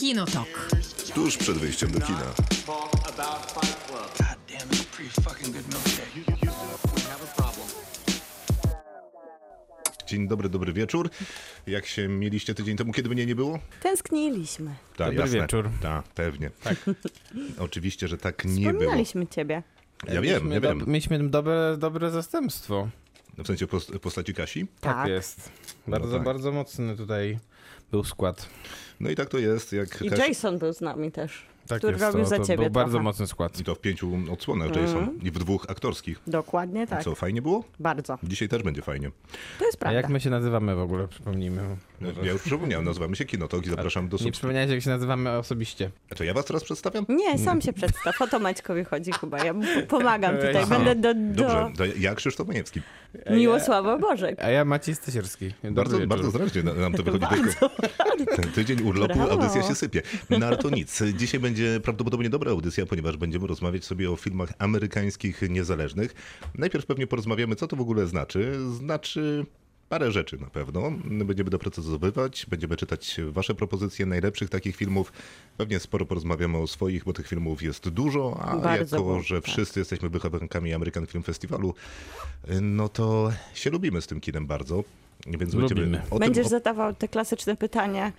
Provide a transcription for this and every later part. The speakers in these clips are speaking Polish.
Kinotok. Tuż przed wyjściem do kina. Dzień dobry, dobry wieczór. Jak się mieliście tydzień temu, kiedy mnie nie było? Tęskniliśmy. Tak, Dobry wieczór. Tak, pewnie. Tak. Oczywiście, że tak nie było. Wspominaliśmy ciebie. Ja wiem, mieliśmy ja wiem. mieliśmy dobre, dobre zastępstwo. W sensie pos- postaci Kasi. Tak, Tak. jest. Bardzo, tak. bardzo mocny tutaj był skład. No i tak to jest, jak I Kasi... Jason był z nami też, Tak który jest, robił to, za to ciebie był bardzo mocny skład. I to w pięciu odsłonach Jason. I w dwóch aktorskich. Dokładnie tak. Co, fajnie było? Bardzo. Dzisiaj też będzie fajnie. To jest A prawda. jak my się nazywamy w ogóle, przypomnijmy. No, Ja już przypomniałem, nazywamy się Kinotok i zapraszam do Nie subskrypcji. przypomniałeś, jak się nazywamy osobiście. Czy ja was teraz przedstawiam? Nie, sam się przedstaw. O to Maćkowi chodzi chyba. Ja pomagam tutaj. Aha. Będę do, do Dobrze, to ja Krzysztof Majewski. Miłosława Bożek. A ja Maciej Stysierski. Dobry Bardzo, wieczór. bardzo zręcznie na- nam to wychodzi. Tylko ten tydzień urlopu, Brawo. audycja się sypie. No ale to nic. Dzisiaj będzie prawdopodobnie dobra audycja, ponieważ będziemy rozmawiać sobie o filmach amerykańskich niezależnych. Najpierw pewnie porozmawiamy, co to w ogóle znaczy. Znaczy parę rzeczy na pewno. Będziemy doprecyzowywać, będziemy czytać wasze propozycje najlepszych takich filmów. Pewnie sporo porozmawiamy o swoich, bo tych filmów jest dużo, a Bardzo jako, dużo, że tak. wszyscy jesteśmy wychowankami American Film Festiwalu, no to się lubimy z tym kinem bardzo. Więc będziemy Będziesz tym, zadawał te klasyczne pytania.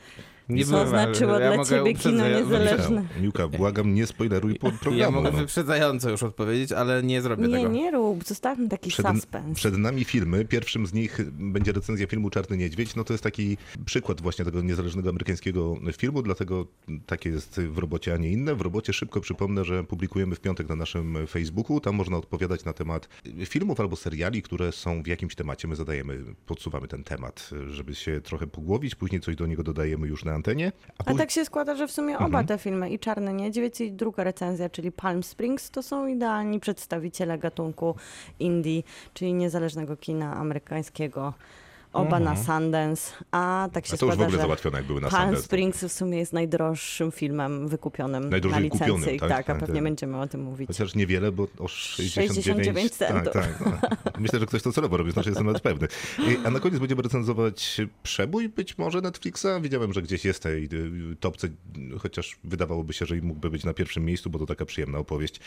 Nie Co znaczyło ja dla mogę ciebie kino niezależne? Miłka, błagam, nie spoileruj po programu. Ja mogę no. wyprzedzająco już odpowiedzieć, ale nie zrobię Nie, tego. nie rób. Zostawmy taki Przed, suspens. przed nami filmy. Pierwszym z nich będzie recenzja filmu Czarny Niedźwiedź. No to jest taki przykład właśnie tego niezależnego amerykańskiego filmu, dlatego takie jest w robocie, a nie inne. W robocie szybko przypomnę, że publikujemy w piątek na naszym Facebooku. Tam można odpowiadać na temat filmów albo seriali, które są w jakimś temacie. My zadajemy, podsuwamy ten temat, żeby się trochę pogłowić. Później coś do niego dodajemy już na antenie. A później- tak się składa, że w sumie Mhm. oba te filmy, i Czarny Niedźwiedź, i druga recenzja, czyli Palm Springs, to są idealni przedstawiciele gatunku indie, czyli niezależnego kina amerykańskiego. Oba na Sundance, a tak się Mhm. A to już w składa, ogóle że załatwione, jak były na Palm Sundance. Springs w sumie jest najdroższym filmem wykupionym Najdrożej na licencji. kupionym, tak? tak, a Tak, pewnie tak. będziemy o tym mówić. Chociaż niewiele, bo o 69, 69 centów. Tak, tak. Myślę, że ktoś to celowo robi, znaczy jestem nawet pewny. I- A na koniec będziemy recenzować przebój być może Netflixa. Widziałem, że gdzieś jest tej y, topce, chociaż wydawałoby się, że i mógłby być na pierwszym miejscu, bo to taka przyjemna opowieść.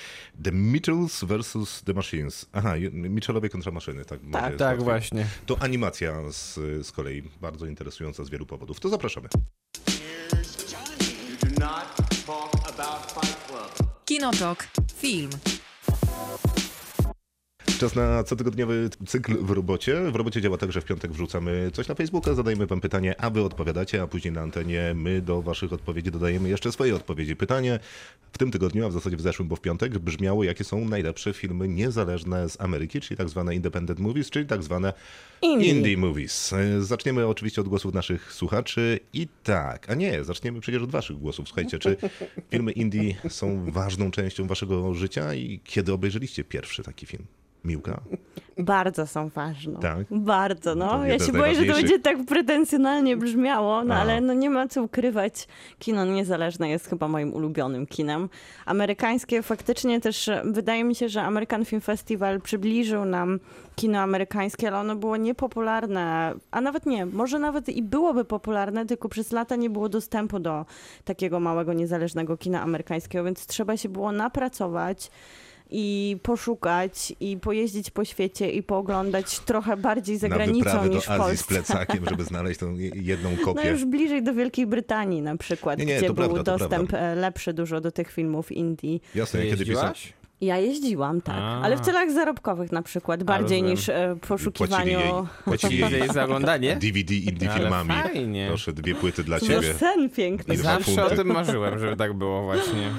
The Mitchells vs. The Machines. Aha, Mitchellowie kontra maszyny. Tak, Tak, łatwiej. właśnie. To animacja z, z kolei bardzo interesująca z wielu powodów. To zapraszamy. Kinotok. Film. Czas na cotygodniowy cykl w robocie. W robocie działa tak, że w piątek wrzucamy coś na Facebooka, zadajemy wam pytanie, a wy odpowiadacie, a później na antenie my do waszych odpowiedzi dodajemy jeszcze swoje odpowiedzi. Pytanie w tym tygodniu, a w zasadzie w zeszłym, bo w piątek, brzmiało, jakie są najlepsze filmy niezależne z Ameryki, czyli tak zwane independent movies, czyli tak zwane Indie. indie movies. Zaczniemy oczywiście od głosów naszych słuchaczy i tak, a nie, zaczniemy przecież od waszych głosów. Słuchajcie, czy filmy indie są ważną częścią waszego życia i kiedy obejrzeliście pierwszy taki film? Miłka? Bardzo są ważne. Tak? Bardzo, To no. Ja się boję, że to będzie tak pretensjonalnie brzmiało, no A. ale no nie ma co ukrywać. Kino niezależne jest chyba moim ulubionym kinem. Amerykańskie faktycznie też, e, wydaje mi się, że American Film Festival przybliżył nam kino amerykańskie, ale ono było niepopularne, a nawet nie, może nawet i byłoby popularne, tylko przez lata nie było dostępu do takiego małego, niezależnego kina amerykańskiego, więc trzeba się było napracować i poszukać i pojeździć po świecie i pooglądać trochę bardziej za na granicą niż do w Azji Polsce. z plecakiem, żeby znaleźć tą je- jedną No kopię. już bliżej do Wielkiej Brytanii na przykład, Nie, nie, gdzie to był prawda, to dostęp prawda. e, lepszy dużo do tych filmów indie. Jasne, ja kiedy. Jeździłaś? Ja jeździłam, tak, A. ale w celach zarobkowych na przykład, bardziej rozumiem. niż e, Płacili poszukiwaniu... jej, płacili jej Jej za oglądanie? DVD indie Ale filmami. fajnie. Proszę, dwie płyty dla No ciebie. sen piękny. Zawsze o tym marzyłem, żeby tak było właśnie.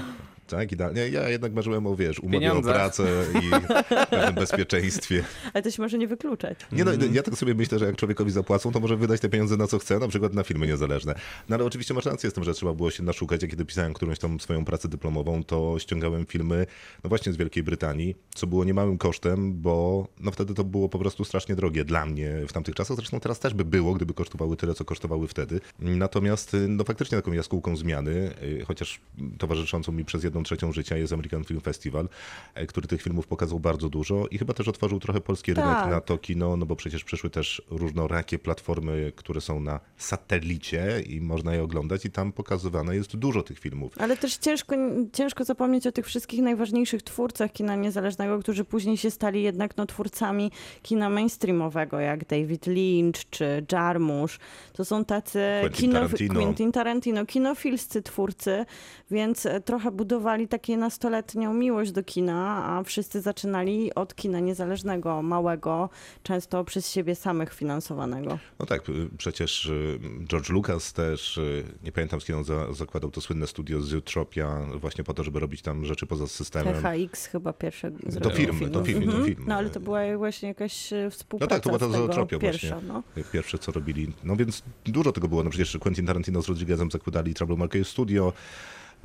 Tak, idealnie. Ja jednak marzyłem o, wiesz, umowie o pracę i pewnym bezpieczeństwie. Ale to się może nie wykluczać. Nie no, ja tak sobie myślę, że jak człowiekowi zapłacą, to może wydać te pieniądze na co chce, na przykład na filmy niezależne. No ale oczywiście masz rację z tym, że trzeba było się naszukać. Ja kiedy pisałem którąś tam swoją pracę dyplomową, to ściągałem filmy, no właśnie z Wielkiej Brytanii, co było niemałym kosztem, bo no wtedy to było po prostu strasznie drogie dla mnie w tamtych czasach. Zresztą teraz też by było, gdyby kosztowały tyle, co kosztowały wtedy. Natomiast no faktycznie taką jaskółką zmiany, y, chociaż towarzyszącą mi przez jedno jedną trzecią życia jest American Film Festival, e, który tych filmów pokazał bardzo dużo i chyba też otworzył trochę polski rynek Tak. na to kino, no bo przecież przyszły też różnorakie platformy, które są na satelicie i można je oglądać i tam pokazywane jest dużo tych filmów. Ale też ciężko, ciężko zapomnieć o tych wszystkich najważniejszych twórcach kina niezależnego, którzy później się stali jednak no, twórcami kina mainstreamowego, jak David Lynch czy Jarmusch. To są tacy Quentin Tarantino. Quentin Tarantino, kinofilscy twórcy, więc e, trochę budowali takie nastoletnią miłość do kina, a wszyscy zaczynali od kina niezależnego, małego, często przez siebie samych finansowanego. No tak, y, przecież y, George Lucas też, y, nie pamiętam z kim on za, zakładał to słynne studio Zootropia właśnie po to, żeby robić tam rzeczy poza systemem. THX chyba pierwsze film. to film, to Mhm. film. No ale to była właśnie jakaś e, No współpraca tak, to była ta zootropia pierwsza, właśnie. no. Pierwsze co robili. No więc dużo tego było. No przecież Quentin Tarantino z Rodriguezem zakładali Troublemaker Studio.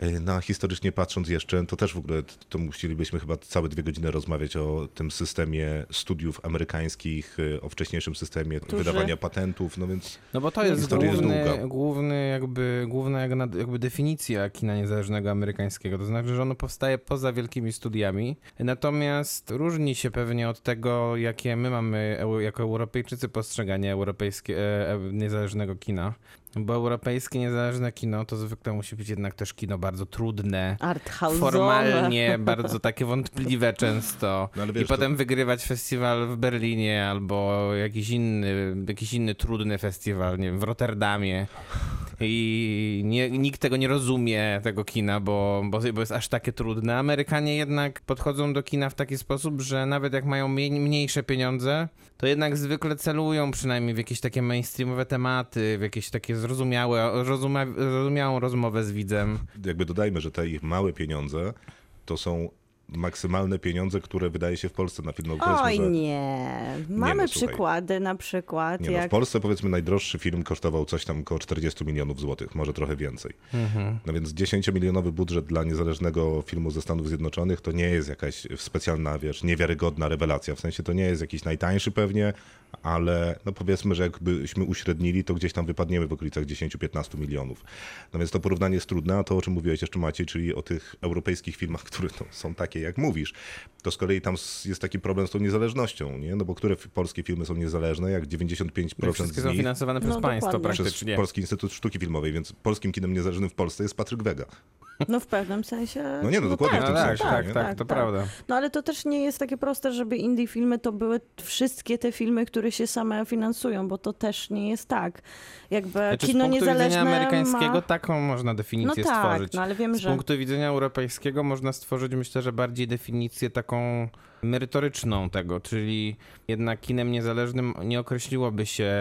E, No, a historycznie patrząc jeszcze, to też w ogóle to musielibyśmy chyba całe dwie godziny rozmawiać o tym systemie studiów amerykańskich, e, o wcześniejszym systemie Którzy- wydawania patentów, no więc No bo to jest Historia jest główny, długa. główny jakby, główna jakby, definicja kina niezależnego amerykańskiego. To znaczy, że ono powstaje poza wielkimi studiami, natomiast różni się pewnie od tego, jakie my mamy jako Europejczycy postrzeganie europejskie, e, niezależnego kina. Bo europejskie niezależne kino to zwykle musi być jednak też kino bardzo trudne, formalnie bardzo takie wątpliwe często. No wiesz, I potem wygrywać festiwal w Berlinie albo jakiś inny, jakiś inny trudny festiwal, nie wiem, w Rotterdamie. I nie, nikt tego nie rozumie, tego kina, bo, bo, bo jest aż takie trudne. Amerykanie jednak podchodzą do kina w taki sposób, że nawet jak mają mniej, mniejsze pieniądze, to jednak zwykle celują przynajmniej w jakieś takie mainstreamowe tematy, w jakieś takie zrozumiałe, rozumia, zrozumiałą rozmowę z widzem. jakby dodajmy, że te ich małe pieniądze to są maksymalne pieniądze, które wydaje się w Polsce na film. No, powiedzmy, Oj że- nie. Mamy no, słuchaj. przykłady na przykład, Nie no, w jak Polsce powiedzmy najdroższy film kosztował coś tam około 40 milionów złotych, może trochę więcej. No więc 10-milionowy budżet dla niezależnego filmu ze Stanów Zjednoczonych to nie jest jakaś specjalna, wiesz, niewiarygodna rewelacja. W sensie to nie jest jakiś najtańszy pewnie, ale no powiedzmy, że jakbyśmy uśrednili, to gdzieś tam wypadniemy w okolicach 10-15 milionów. No więc to porównanie jest trudne, a to o czym mówiłeś jeszcze Maciej, czyli o tych europejskich filmach, które no, są takie jak mówisz, to z kolei tam jest taki problem z tą niezależnością, nie? No bo które polskie filmy są niezależne, jak 95% Wszystkie z są nich finansowane przez No, państwo dokładnie. przez praktycznie. Polski Instytut Sztuki Filmowej, więc polskim kinem niezależnym w Polsce jest Patryk Wega. No w pewnym sensie. No nie, no dokładnie w No tym tak, sensie, tak, nie? tak, to prawda. No ale to też nie jest takie proste, żeby indie filmy to były wszystkie te filmy, które się same finansują, bo to też nie jest tak. Jakby Znaczy, kino z punktu niezależne widzenia amerykańskiego ma... taką można definicję No tak, stworzyć. no ale wiem, Z że... punktu widzenia europejskiego można stworzyć, myślę, że bardziej definicję taką merytoryczną tego, czyli jednak kinem niezależnym nie określiłoby się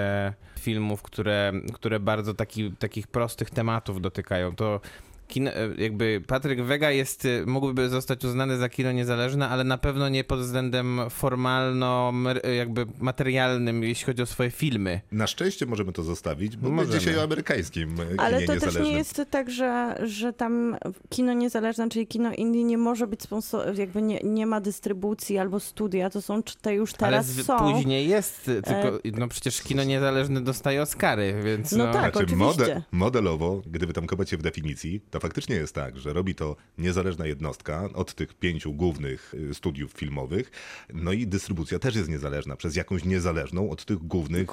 filmów, które, które bardzo taki, takich prostych tematów dotykają. To kino, jakby Patryk Wega jest, mógłby zostać uznany za kino niezależne, ale na pewno nie pod względem formalno, mer- jakby materialnym, jeśli chodzi o swoje filmy. Na szczęście możemy to zostawić, bo my dzisiaj o amerykańskim e, Ale kinie to też nie jest tak, że, że tam kino niezależne, czyli kino indie nie może być sponsor, jakby nie, nie ma dystrybucji albo studia, to są te już Ale teraz z, są. później jest, tylko no przecież kino niezależne dostaje Oscary, więc No no, tak. Znaczy, oczywiście. modelowo, gdyby tam kopać się w definicji, to faktycznie jest tak, że robi to niezależna jednostka od tych pięciu głównych y, studiów filmowych, no i dystrybucja też jest niezależna, przez jakąś niezależną od tych głównych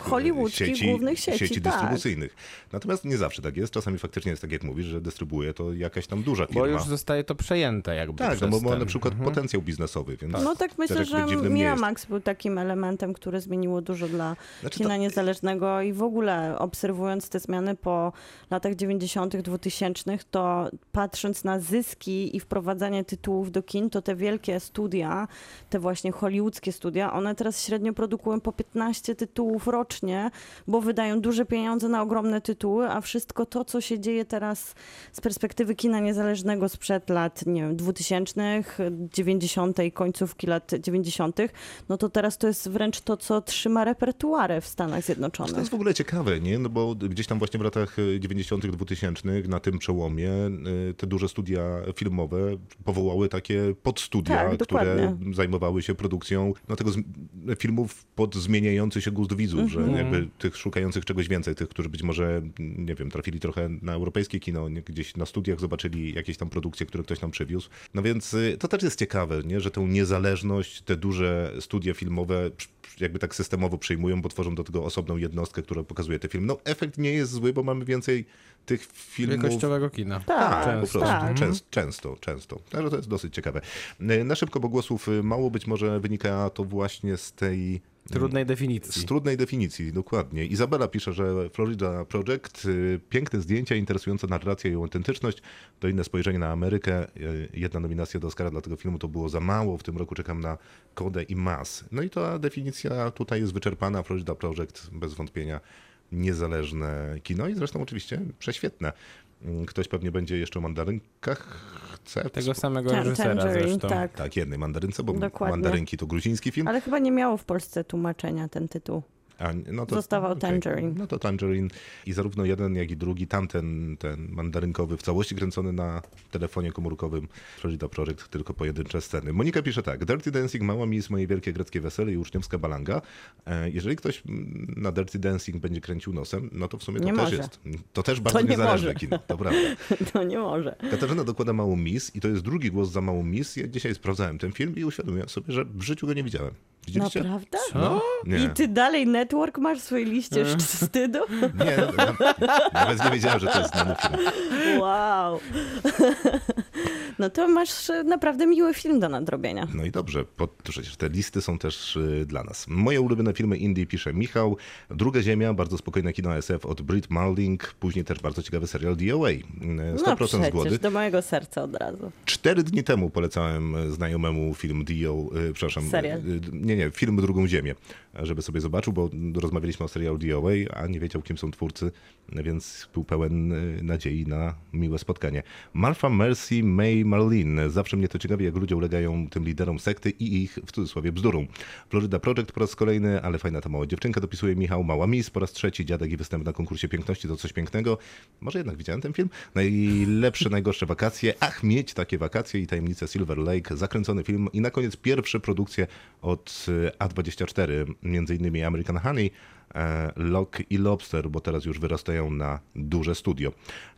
y, sieci, głównych sieci, tak. dystrybucyjnych. Natomiast nie zawsze tak jest, czasami faktycznie jest tak jak mówisz, że dystrybuuje to jakaś tam duża firma. bo już zostaje to przejęte jakby tak, no bo ma ten. na przykład potencjał biznesowy, więc No tak myślę, też że. Miramax był takim elementem, który zmieniło dużo dla Znaczy kina to- niezależnego i w ogóle obserwując te zmiany po latach 90., 2000, to patrząc na zyski i wprowadzanie tytułów do kin, to te wielkie studia, te właśnie hollywoodzkie studia, one teraz średnio produkują po 15 tytułów rocznie, bo wydają duże pieniądze na ogromne tytuły, a wszystko to, co się dzieje teraz z perspektywy kina niezależnego sprzed lat, nie wiem, 2000, 90., końcówki lat 90., no to teraz to jest wręcz to, co trzyma repertuarę w Stanach To Zjednoczonych. jest w ogóle ciekawe, nie? No bo gdzieś tam właśnie w latach y, 90., 2000 na tym przełomie y, te duże studia filmowe powołały takie podstudia, Tak, które dokładnie. zajmowały się produkcją no, tego filmów pod zmieniający się gust widzów, że Mhm. jakby tych szukających czegoś więcej, tych, którzy być może, nie wiem, trafili trochę na europejskie kino, gdzieś na studiach zobaczyli jakieś tam produkcje, które ktoś nam przywiózł. No więc y, to też jest ciekawe, nie? że tę niezależność te duże studia filmowe jakby tak systemowo przyjmują, bo tworzą do tego osobną jednostkę, która pokazuje te filmy. No efekt nie jest zły, bo mamy więcej tych filmów. Wielkościowego kina. Tak, Tak, po Często. prostu. tak. Często, często, często. Także to jest dosyć ciekawe. Y, Na szybko, bo głosów y, mało być może wynika to właśnie z tej Trudnej definicji. z trudnej definicji, dokładnie. Izabela pisze, że Florida Project, y, piękne zdjęcia, interesująca narracja i autentyczność, to inne spojrzenie na Amerykę. Y, Jedna nominacja do Oscara dla tego filmu to było za mało. W tym roku czekam na Kodę i Mas. No i ta definicja tutaj jest wyczerpana. Florida Project bez wątpienia niezależne kino i zresztą oczywiście prześwietne. Mm, Ktoś pewnie będzie jeszcze o mandarynkach. Chce Tego samego Tan- reżysera Tangerine, zresztą. tak. Tak, jednej mandarynce, bo Dokładnie. mandarynki to gruziński film. Ale chyba nie miało w Polsce tłumaczenia ten tytuł. A, no to, Zostawał okej. Tangerine. No to Tangerine i zarówno jeden, jak i drugi, tamten, ten mandarynkowy, w całości kręcony na telefonie komórkowym Florida Project, tylko pojedyncze sceny. Monika pisze tak, Dirty Dancing, Mała Miss, Moje Wielkie Greckie Wesele i Uczniowska Balanga. E, Jeżeli ktoś na Dirty Dancing będzie kręcił nosem, no to w sumie to Nie też może. jest. To też bardzo nie niezależne może. kino, to prawda. To nie może. Katarzyna dokłada Małą Miss i to jest drugi głos za Małą Miss. Ja dzisiaj sprawdzałem ten film i uświadomiłem sobie, że w życiu go nie widziałem. Widzieliście? Naprawdę? No, nie. I ty dalej network masz w swojej liście wstydu? Nie, no, nawet nie wiedziałem, że to jest znany film. Wow. No to masz e, naprawdę miły film do nadrobienia. No i dobrze, po, przecież te listy są też y, dla nas. Moje ulubione filmy indie pisze Michał, Druga Ziemia, bardzo spokojne kino SF od Brit Malding, później też bardzo ciekawy serial DOA. Y, 100% No przecież, do mojego serca od razu. Cztery dni temu polecałem znajomemu film DO, przepraszam, Serial. nie, nie, film Drugą Ziemię, żeby sobie zobaczył, bo rozmawialiśmy o serialu DOA, a nie wiedział, kim są twórcy, więc był pełen y, nadziei na miłe spotkanie. Martha Mercy May Marlene. Zawsze mnie to ciekawi, jak ludzie ulegają tym liderom sekty i ich, w cudzysłowie, bzdurom. Florida Project po raz kolejny, ale fajna ta mała dziewczynka, dopisuje Michał. Mała Miss po raz trzeci, dziadek i występ na konkursie piękności to coś pięknego. Może jednak widziałem ten film? Najlepsze, najgorsze wakacje. Ach, mieć takie wakacje i tajemnice Silver Lake. Zakręcony film i na koniec pierwsze produkcje od y, A24, między innymi American Honey, Lock i Lobster, bo teraz już wyrastają na duże studio.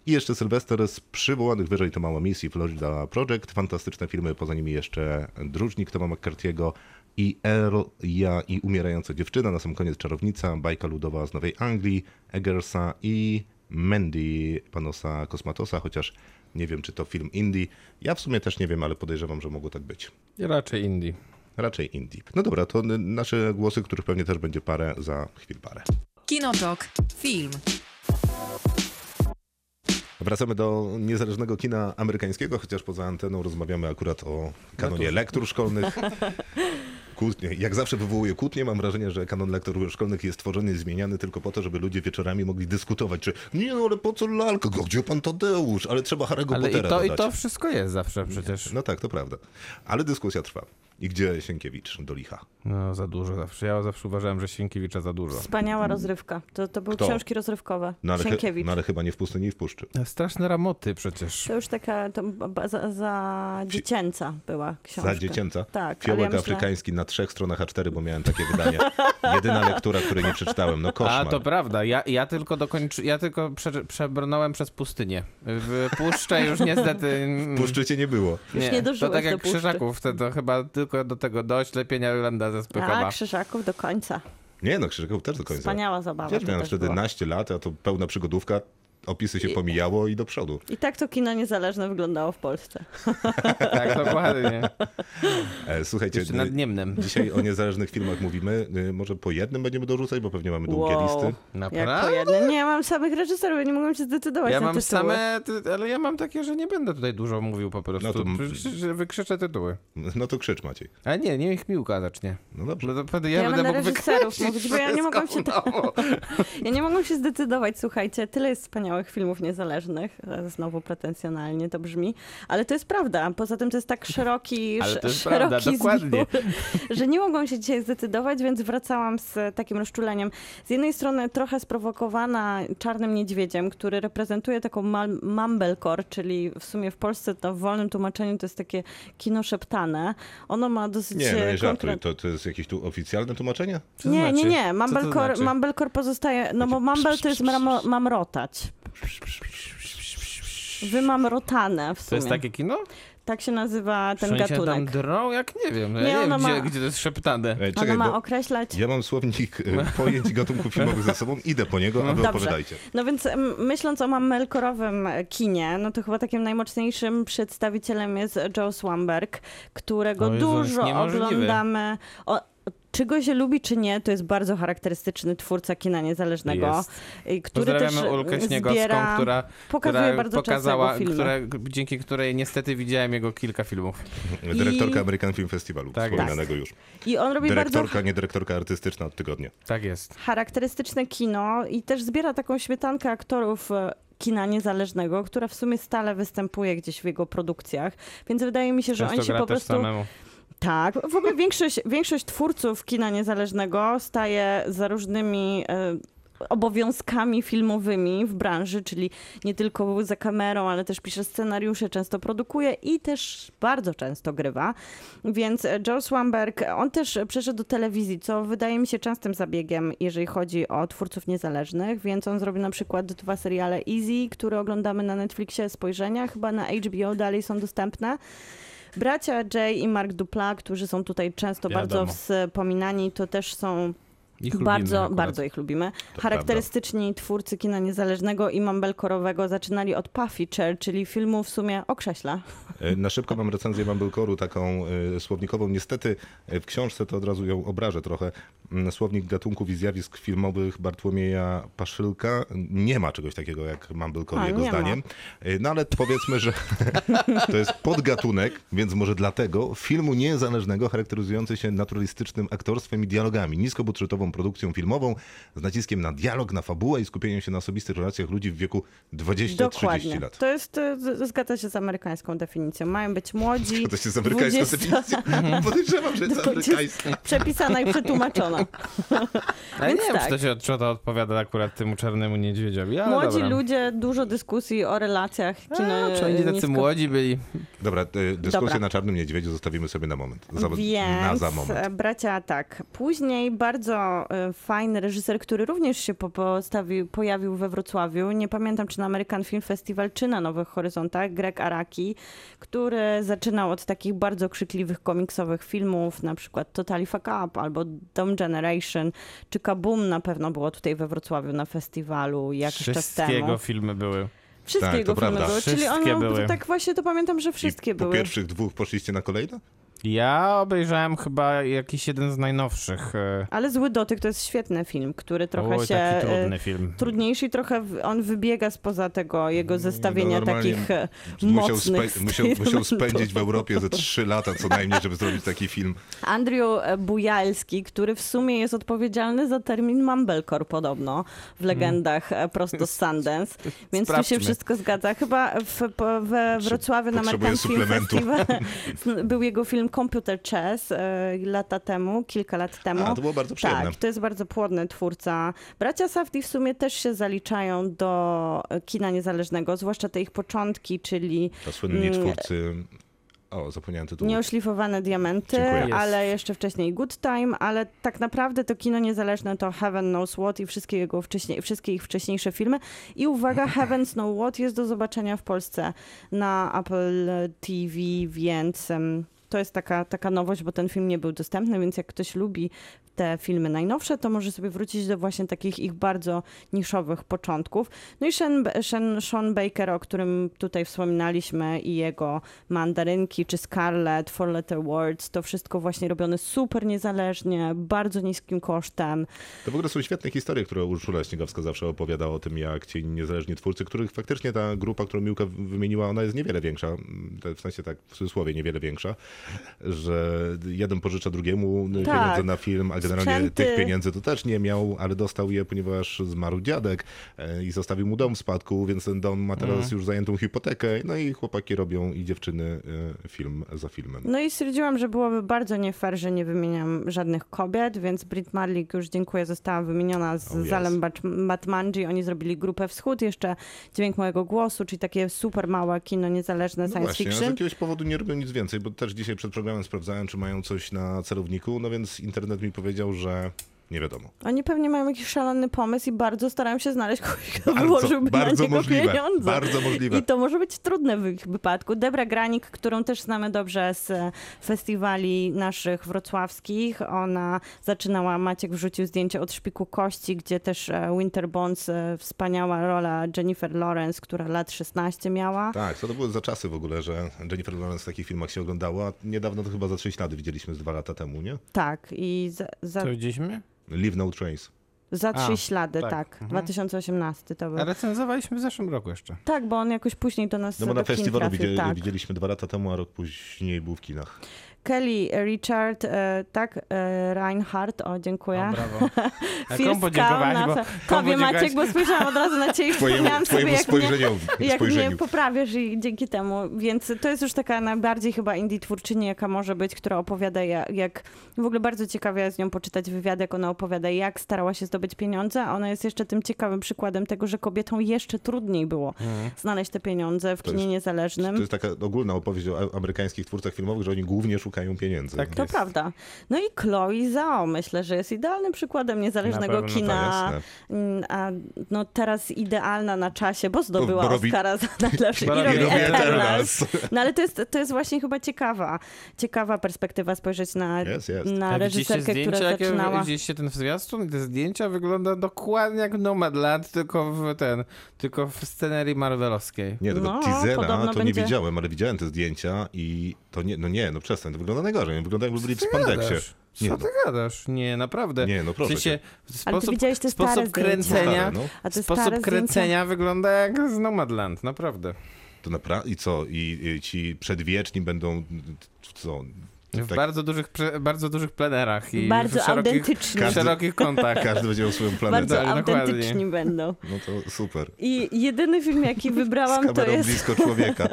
I jeszcze Sylwester z przywołanych wyżej to mała misji Florida Project, fantastyczne filmy, poza nimi jeszcze Dróżnik Toma McCarthy'ego i Earl, ja i Umierająca dziewczyna, na sam koniec Czarownica, bajka ludowa z Nowej Anglii, Eggersa i Mandy Panosa Kosmatosa, chociaż nie wiem, czy to film indie. Ja w sumie też nie wiem, ale podejrzewam, że mogło tak być. Raczej indie. Raczej indie. No dobra, to nasze głosy, których pewnie też będzie parę za chwil parę. Kinotok. Film. Wracamy do niezależnego kina amerykańskiego, chociaż poza anteną rozmawiamy akurat o kanonie lektur szkolnych. Kłótnie. Jak zawsze wywołuje kłótnie, mam wrażenie, że kanon lektur szkolnych jest tworzony i zmieniany tylko po to, żeby ludzie wieczorami mogli dyskutować, czy nie no, ale po co lalka, gdzie pan Tadeusz, ale trzeba Harry'ego Ale i Pottera to, i to wszystko jest zawsze przecież. No tak, to prawda. Ale dyskusja trwa. I gdzie Sienkiewicz do licha? No za dużo zawsze. Ja zawsze uważałem, że Sienkiewicza za dużo. Wspaniała rozrywka. To, to były Kto? książki rozrywkowe. No ale, chy- Sienkiewicz. no ale chyba nie w pustyni i w puszczy. Straszne ramoty przecież. To już taka to za, za dziecięca była książka. Za dziecięca? Tak, Fiołek ja myślę- afrykański na trzech stronach A4, bo miałem takie wydanie. Jedyna lektura, której nie przeczytałem. No A koszmar. to prawda, ja, ja tylko dokończy, ja tylko prze, przebrnąłem przez pustynię. W puszczę już niestety. W puszczy cię nie było. Już nie to dożyłeś tak do jak puszczy. Krzyżaków, to, to chyba tylko do tego dojść lepienia Jolanda ze A. Krzyżaków do końca. Nie no, Krzyżaków też do końca. Wspaniała zabawa. To miałem wtedy była. naście lat, a to pełna przygodówka. Opisy się pomijało i do przodu. I tak to kino niezależne wyglądało w Polsce. Tak, dokładnie. E, słuchajcie, Jeszcze nad Niemnem. dzisiaj o niezależnych filmach mówimy. E, Może po jednym będziemy dorzucać, bo pewnie mamy długie Wow. listy. Jak po Naprawdę? jednym. Nie, ja mam samych reżyserów, ja nie mogłam się zdecydować Ja na mam tytuły. same, ale ja mam takie, że nie będę tutaj dużo mówił po prostu. No to- Wykrzy- Wykrzyczę tytuły. No to krzycz Maciej. Ale nie, niech mi ukazać, nie. No dobrze. No to wtedy Ja ja, będę mógł reżyserów mówić, bo ja nie mogłam się-. Ja nie mogłam się zdecydować, słuchajcie, tyle jest wspaniałych małych filmów niezależnych. E, Znowu pretensjonalnie to brzmi, ale to jest prawda. Poza tym to jest tak szeroki, Ale to jest prawda, szeroki dokładnie. zbiór, że nie mogłam się dzisiaj zdecydować, więc wracałam z takim rozczuleniem. Z jednej strony trochę sprowokowana Czarnym Niedźwiedziem, który reprezentuje taką mumblecore, czyli w sumie w Polsce to w wolnym tłumaczeniu to jest takie kino szeptane. Ono ma dosyć Nie, no e, nie żartuj, to, to jest jakieś tu oficjalne tłumaczenie? Co nie, nie, znaczy? nie. To Mumblecore, znaczy? mumblecore pozostaje, no bo mumble to jest mramo- mamrotać. Wymamrotane w To sumie. jest takie kino? Tak się nazywa ten Czy oni się tam gatunek. drą? Jak nie wiem. Ja Nie, nie, wiem, ona gdzie, ma- gdzie to jest szeptane. Ej, czekaj, ma bo określać... ja mam słownik e, pojęć gatunków filmowych za sobą, idę po niego, a wy Dobrze. opowiadajcie. No więc myśląc o mumblecore'owym kinie, no to chyba takim najmocniejszym przedstawicielem jest Joe Swamberg, którego O Jezu, on jest dużo oglądamy. O, czy go się lubi, czy nie, to jest bardzo charakterystyczny twórca kina niezależnego, Jest. który też Pozdrawiamy Ulkę Śniegowską, zbiera, która, pokazuje która bardzo pokazała, która, dzięki której niestety widziałem jego kilka filmów. Dyrektorka American Film Festivalu, Tak wspominanego już. I on robi bardzo Dyrektorka, nie dyrektorka artystyczna od tygodnia. Tak jest. charakterystyczne kino i też zbiera taką śmietankę aktorów e, kina niezależnego, która w sumie stale występuje gdzieś w jego produkcjach, więc wydaje mi się, że Często oni się po prostu... samemu. Tak, w ogóle większość, większość twórców kina niezależnego staje za różnymi e, obowiązkami filmowymi w branży, czyli nie tylko za kamerą, ale też pisze scenariusze, często produkuje i też bardzo często grywa. Więc Joe Swamberg, on też przeszedł do telewizji, co wydaje mi się częstym zabiegiem, jeżeli chodzi o twórców niezależnych, więc on zrobił na przykład dwa seriale Easy, które oglądamy na Netflixie, Spojrzenia, chyba na HBO dalej są dostępne. Bracia Jay i Mark Dupla, którzy są tutaj często bardzo Wiadomo. wspominani, to też są Ich bardzo, bardzo ich lubimy. Charakterystyczni twórcy kina niezależnego i mumblecore'owego zaczynali od Puffy Chair, czyli filmu w sumie o krześle. E, Na szybko mam recenzję Mumblecore'u, taką e, słownikową. Niestety e, w książce to od razu ją obrażę trochę. Mm, Słownik gatunków i zjawisk filmowych Bartłomieja Paszylka. Nie ma czegoś takiego jak Mumblecore, A, jego nie ma. zdaniem. E, No ale powiedzmy, że to jest podgatunek, więc może dlatego filmu niezależnego charakteryzujący się naturalistycznym aktorstwem i dialogami, niskobudżetową produkcją filmową z naciskiem na dialog, na fabułę i skupieniem się na osobistych relacjach ludzi w wieku 20-30 Dokładnie. lat. To jest, e, z- zgadza się z amerykańską definicją. Mają być młodzi. To jest amerykańska 20 definicja. Podejrzewam, że jest amerykańska. Przepisana i przetłumaczona. Ale Więc nie wiem, tak. czy to, się, czy to odpowiada akurat temu czarnemu niedźwiedziowi, ale Młodzi dobra. ludzie, dużo dyskusji o relacjach. Kino, A, czy oni tacy nisko- młodzi byli? Dobra, e, dyskusję Dobra. na Czarnym Niedźwiedziu zostawimy sobie na moment. Za, Więc na za moment. e, bracia tak. Później bardzo e, fajny reżyser, który również się po, postawił, pojawił we Wrocławiu. Nie pamiętam, czy na American Film Festival, czy na Nowych Horyzontach. Greg Araki, który zaczynał od takich bardzo krzykliwych komiksowych filmów, na przykład Totally Fuck Up albo Dome Generation, czy Kaboom na pewno było tutaj we Wrocławiu na festiwalu jakiś czas Wszystkiego temu. filmy były. Wszystkie Tak, jego filmy prawda. były. Czyli Wszystkie on, były. tak właśnie to pamiętam, że wszystkie I po były. pierwszych dwóch poszliście na kolejne? Ja obejrzałem chyba jakiś jeden z najnowszych. e, Ale Zły Dotyk to jest świetny film, który trochę Oj, się... taki e, trudny film. Trudniejszy i trochę on wybiega spoza tego jego zestawienia no takich e, Musiał, mocnych spe- musiał, musiał spędzić w Europie ze trzy lata co najmniej, żeby zrobić taki film. Andrew Bujalski, który w sumie jest odpowiedzialny za termin mumblecore podobno w legendach e, prosto z Sundance, więc tu się Sprawdźmy. wszystko zgadza. Chyba w, we Wrocławiu na American Film. Festival był jego film Computer Chess e, lata temu, kilka lat temu. A, to było bardzo przyjemne. Tak, to jest bardzo płodny twórca. Bracia Safdie w sumie też się zaliczają do kina niezależnego, zwłaszcza te ich początki, czyli To słynni Mm. twórcy... O, zapomniałem tytułu. Nieoszlifowane diamenty, Dziękuję. ale jeszcze wcześniej Good Time, ale tak naprawdę to kino niezależne to Heaven Knows What i wszystkie, jego wcześniej, wszystkie ich wcześniejsze filmy. I uwaga, Heaven Knows What jest do zobaczenia w Polsce na Apple TV, więc em, to jest taka, taka nowość, bo ten film nie był dostępny, więc jak ktoś lubi te filmy najnowsze, to może sobie wrócić do właśnie takich ich bardzo niszowych początków. No i Sean, Sean, Sean Baker, o którym tutaj wspominaliśmy i jego Mandarynki czy Scarlet, Four Letter Words, to wszystko właśnie robione super niezależnie, bardzo niskim kosztem. To w ogóle są świetne historie, które Urszula Śniegowska zawsze opowiada o tym, jak ci niezależni twórcy, których faktycznie ta grupa, którą Miłka wymieniła, ona jest niewiele większa, w sensie tak w cudzysłowie niewiele większa, że jeden pożycza drugiemu Tak. pieniądze na film, a generalnie sprzęty. tych pieniędzy to też nie miał, ale dostał je, ponieważ zmarł dziadek e, i zostawił mu dom w spadku, więc ten dom ma teraz Mhm. już zajętą hipotekę. No i chłopaki robią i dziewczyny e, film za filmem. No i stwierdziłam, że byłoby bardzo nie fair, że nie wymieniam żadnych kobiet, więc Brit Marlik już dziękuję, została wymieniona z Oh, yes. Zalem Bat- Batmanji. Oni zrobili grupę Wschód, jeszcze Dźwięk Mojego Głosu, czyli takie super małe kino niezależne No science właśnie, a z fiction. jakiegoś powodu nie robią nic więcej, bo też dzisiaj przed programem sprawdzałem, czy mają coś na celowniku, no więc internet mi powiedział, że nie wiadomo. Oni pewnie mają jakiś szalony pomysł i bardzo starają się znaleźć kogoś, kto Bardzo, wyłożyłby bardzo na niego możliwe, pieniądze. bardzo możliwe. I to może być trudne w ich wypadku. Debra Granik, którą też znamy dobrze z festiwali naszych wrocławskich. Ona zaczynała, Maciek wrzucił zdjęcie od Szpiku Kości, gdzie też e, Winter Bonds, e, wspaniała rola Jennifer Lawrence, która lat 16 miała. Tak, co to były za czasy w ogóle, że Jennifer Lawrence w takich filmach się oglądała. Niedawno to chyba za trzy ślady widzieliśmy z dwa lata temu, nie? Tak, i za, za, Co widzieliśmy? Leave No Trace. za trzy A, ślady, tak. tak. Mhm. 2018 to był. A recenzowaliśmy w zeszłym roku jeszcze. Tak, bo on jakoś później do nas No bo do na festiwalu trafił, widzieli, tak. widzieliśmy dwa lata temu, a rok później był w kinach. Kelly Richard, e, tak, e, Reinhardt, o dziękuję. O, brawo. A komu podziękować? Skał, Bo, Tobie? Maciek, bo spojrzałam od razu na ciebie i przypomniałam sobie, jak mnie, jak mnie poprawiasz i dzięki temu. Więc to jest już taka najbardziej chyba indie twórczyni, jaka może być, która opowiada jak, jak w ogóle bardzo ciekawie jest z nią poczytać wywiad, jak ona opowiada, jak starała się zdobyć pieniądze. a Ona jest jeszcze tym ciekawym przykładem tego, że kobietom jeszcze trudniej było znaleźć te pieniądze w To kinie jest- niezależnym. To jest taka ogólna opowieść o amerykańskich twórcach filmowych, że oni głównie szukają pieniędzy. Tak To jest. prawda. No i Chloe Zhao myślę, że jest idealnym przykładem niezależnego pewno, kina. Mm, A no teraz idealna na czasie, bo zdobyła Bo robi- Oscara za najlepszy i robi robi Eternals. Eternals. No ale to jest, to jest właśnie chyba ciekawa, ciekawa perspektywa spojrzeć na, Jest, jest. na A reżyserkę, która zdjęcia, jakie- zaczynała. Widzieliście ten zwiastun i te zdjęcia wygląda dokładnie jak Nomadland, tylko w ten, tylko w scenerii marvelowskiej. Nie, tego No, teasera to nie będzie- widziałem, ale widziałem te zdjęcia i to nie, no nie, no przestań, to wygląda najgorzej. Wygląda jakby byli w spandeksie. Co Nie, ty no. gadasz? Nie, naprawdę. Nie, no proszę W sensie, Ale ty sposób, widziałeś te stare sposób kręcenia, Stare, no. A te stare sposób zdjęcia- kręcenia wygląda jak z Nomadland, naprawdę. To naprawdę, i co, i, i ci przedwieczni będą, co, W tak, bardzo dużych, bardzo dużych plenerach i Bardzo w szerokich, autentyczni. w szerokich kątach. każdy będzie miał swoją planetę. Bardzo Tak, dokładnie. autentyczni będą. No to super. I jedyny film, jaki wybrałam, to jest... blisko człowieka,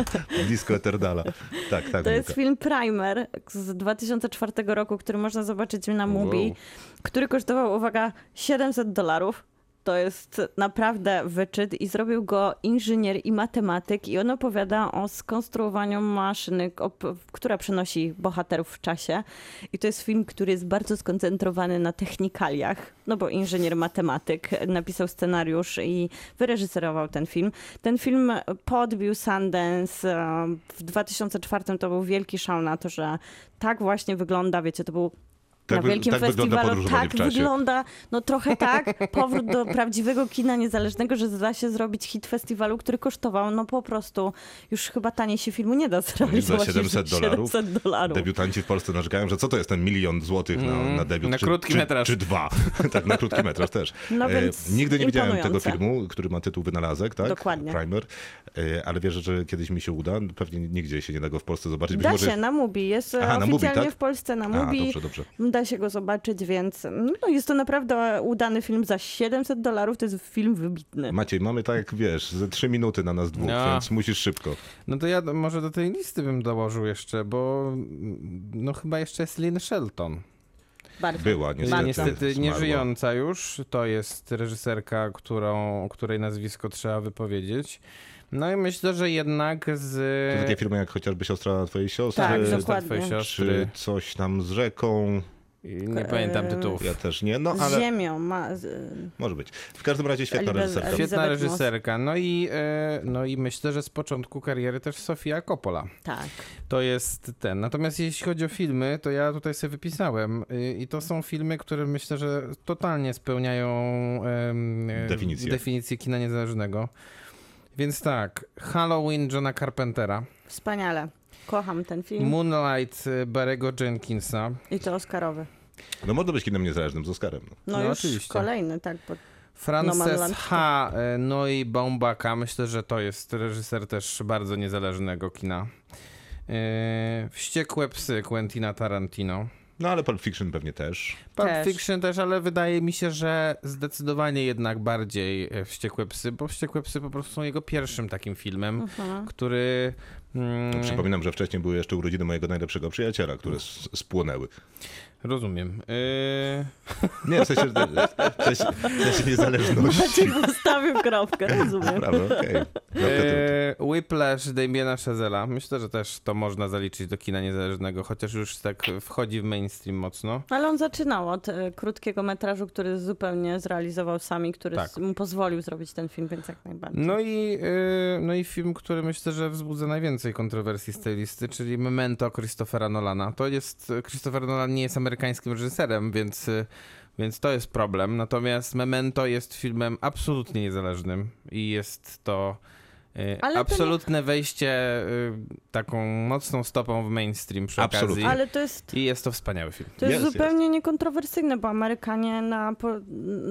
blisko Eterdala. Tak, tak. To jest film Primer z 2004 roku, który można zobaczyć na Mubi, Wow. który kosztował, uwaga, 700 dolarów. To jest naprawdę wyczyt i zrobił go inżynier i matematyk i on opowiada o skonstruowaniu maszyny, która przenosi bohaterów w czasie. I to jest film, który jest bardzo skoncentrowany na technikaliach, no bo inżynier matematyk napisał scenariusz i wyreżyserował ten film. Ten film podbił Sundance. e, W 2004 to był wielki szał na to, że tak właśnie wygląda, wiecie, to był Tak na wielkim tak wygląda festiwalu tak wygląda, no trochę tak, powrót do prawdziwego kina niezależnego, że da się zrobić hit festiwalu, który kosztował no po prostu, już chyba taniej się filmu nie da zrealizować. Za 700 niż dolarów? 700 dolarów. Debiutanci w Polsce narzekają, że co to jest ten milion złotych na, Mm, na debiut? na czy, krótki czy, metraż. Czy dwa. tak, na krótki metraż też. No E, Nigdy nie widziałem tego filmu, który ma tytuł Wynalazek, tak? Dokładnie. Primer. E, ale wierzę, że kiedyś mi się uda. Pewnie nigdzie się nie da go w Polsce zobaczyć. Być Da może... się, na Mubi. Jest Aha, Aha, na Mubi, oficjalnie tak? w Polsce na A, Mubi. dobrze, dobrze. Da się go zobaczyć, więc no, jest to naprawdę udany film za 700 dolarów. To jest film wybitny. Maciej, mamy tak jak wiesz, ze trzy minuty na nas dwóch, No. więc musisz szybko. No to ja może do tej listy bym dołożył jeszcze, bo mm, no chyba jeszcze jest Lynn Shelton. Bardzo. Była, niestety. Niestety nieżyjąca już. To jest reżyserka, którą, której nazwisko trzeba wypowiedzieć. No i myślę, że jednak z... To takie filmy jak chociażby siostra twojej siostry, Tak, siostra dokładnie. twojej czy siostry. coś tam z rzeką. Nie pamiętam tytułów. Ja też nie, no Z ale ziemią. Ma, z, może być. W każdym razie świetna Elizabeth- reżyserka. Świetna reżyserka. No i, e, no i myślę, że z początku kariery też Sofia Coppola. tak. To jest ten. Natomiast jeśli chodzi o filmy, to ja tutaj sobie wypisałem y, i to są filmy, które myślę, że totalnie spełniają e, Definicję. definicję kina niezależnego. Więc tak, Halloween Johna Carpentera, Wspaniale. Kocham ten film. Moonlight y, Barego Jenkinsa, I to Oscarowy. No można być kinem niezależnym z Oscarem. No. No, No już oczywiście. kolejny, tak. Bo Frances Nomadland. H. e, No i Baumbaka. Myślę, że to jest reżyser też bardzo niezależnego kina. E, Wściekłe psy Quentina Tarantino. No ale Pulp Fiction pewnie też. Pulp Też. Fiction też, ale wydaje mi się, że zdecydowanie jednak bardziej e, Wściekłe Psy, bo Wściekłe Psy po prostu są jego pierwszym takim filmem, Mhm. który... Mm, Przypominam, że wcześniej były jeszcze urodziny mojego najlepszego przyjaciela, które spłonęły. Rozumiem. Yy, Nie, w sensie, w sensie, w sensie niezależności. Maciek postawił kropkę, rozumiem. Prawda, okej. Tylko. Yy, Whiplash Damiena Chazela. Myślę, że też to można zaliczyć do kina niezależnego, chociaż już tak wchodzi w mainstream mocno. Ale on zaczynał od e, krótkiego metrażu, który zupełnie zrealizował sami, który Tak. mu pozwolił zrobić ten film, więc jak najbardziej. No i, yy, no i film, który myślę, że wzbudza najwięcej kontrowersji z tej listy, czyli Memento Christophera Nolana. To jest, Christopher Nolan nie jest amerykańskim reżyserem, więc, yy, więc to jest problem. Natomiast Memento jest filmem absolutnie niezależnym i jest to Ale to absolutne wejście yy, taką mocną stopą w mainstream przy Absolutnie. okazji. Ale to jest, I jest to wspaniały film. to jest Jest, zupełnie niekontrowersyjne, bo Amerykanie na, po,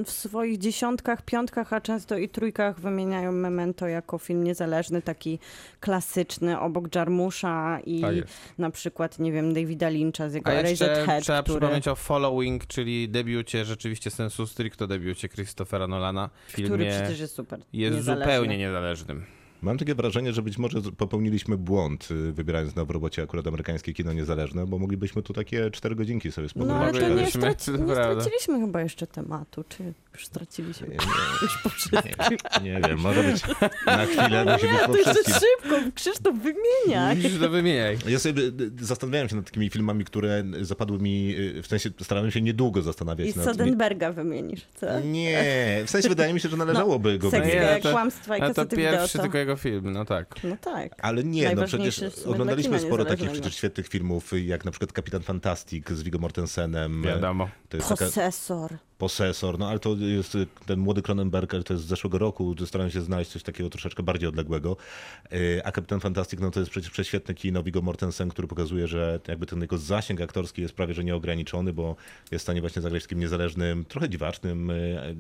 w swoich dziesiątkach, piątkach, a często i trójkach wymieniają Memento jako film niezależny, taki klasyczny, obok Jarmusza i Tak jest. na przykład, nie wiem, Davida Lyncha z jego A jeszcze Eraserhead, trzeba który... przypomnieć o Following, czyli debiucie, rzeczywiście sensu stricto debiucie Christophera Nolana w filmie. który przecież jest super jest niezależny. zupełnie niezależnym. Mam takie wrażenie, że być może popełniliśmy błąd, y, wybierając na w robocie akurat amerykańskie kino niezależne, bo moglibyśmy tu takie cztery godzinki sobie No spokojnie ale to nie, Moglibyśmy, straci, nie prawda. straciliśmy chyba jeszcze tematu, czy już straciliśmy? Nie, wszystkim. nie, nie wiem, może być na chwilę być Nie, to jeszcze szybko, Krzysztof, wymieniaj. Musisz to wymieniaj. Ja sobie y, zastanawiałem się nad takimi filmami, które zapadły mi, y, w sensie starałem się niedługo zastanawiać I. Soderberga wymienisz, co? Nie, w sensie wydaje mi się, że należałoby go Sekcja, wymieniać. to- kłamstwa i A to kasety pierwszy wideo, to... tylko jego film, no tak. No tak. Ale nie, no przecież oglądaliśmy sporo takich przecież świetnych filmów, jak na przykład Kapitan Fantastic z Viggo Mortensenem. Wiadomo. To jest taka Posesor. Posesor, no ale to jest y, ten młody Cronenberg, to jest z zeszłego roku, starałem się znaleźć coś takiego troszeczkę bardziej odległego. Y, A Kapitan Fantastic, no to jest przecież prześwietne kino Viggo Mortensen, który pokazuje, że jakby ten jego zasięg aktorski jest prawie że nieograniczony, bo jest w stanie właśnie zagrać w takim niezależnym, trochę dziwacznym y,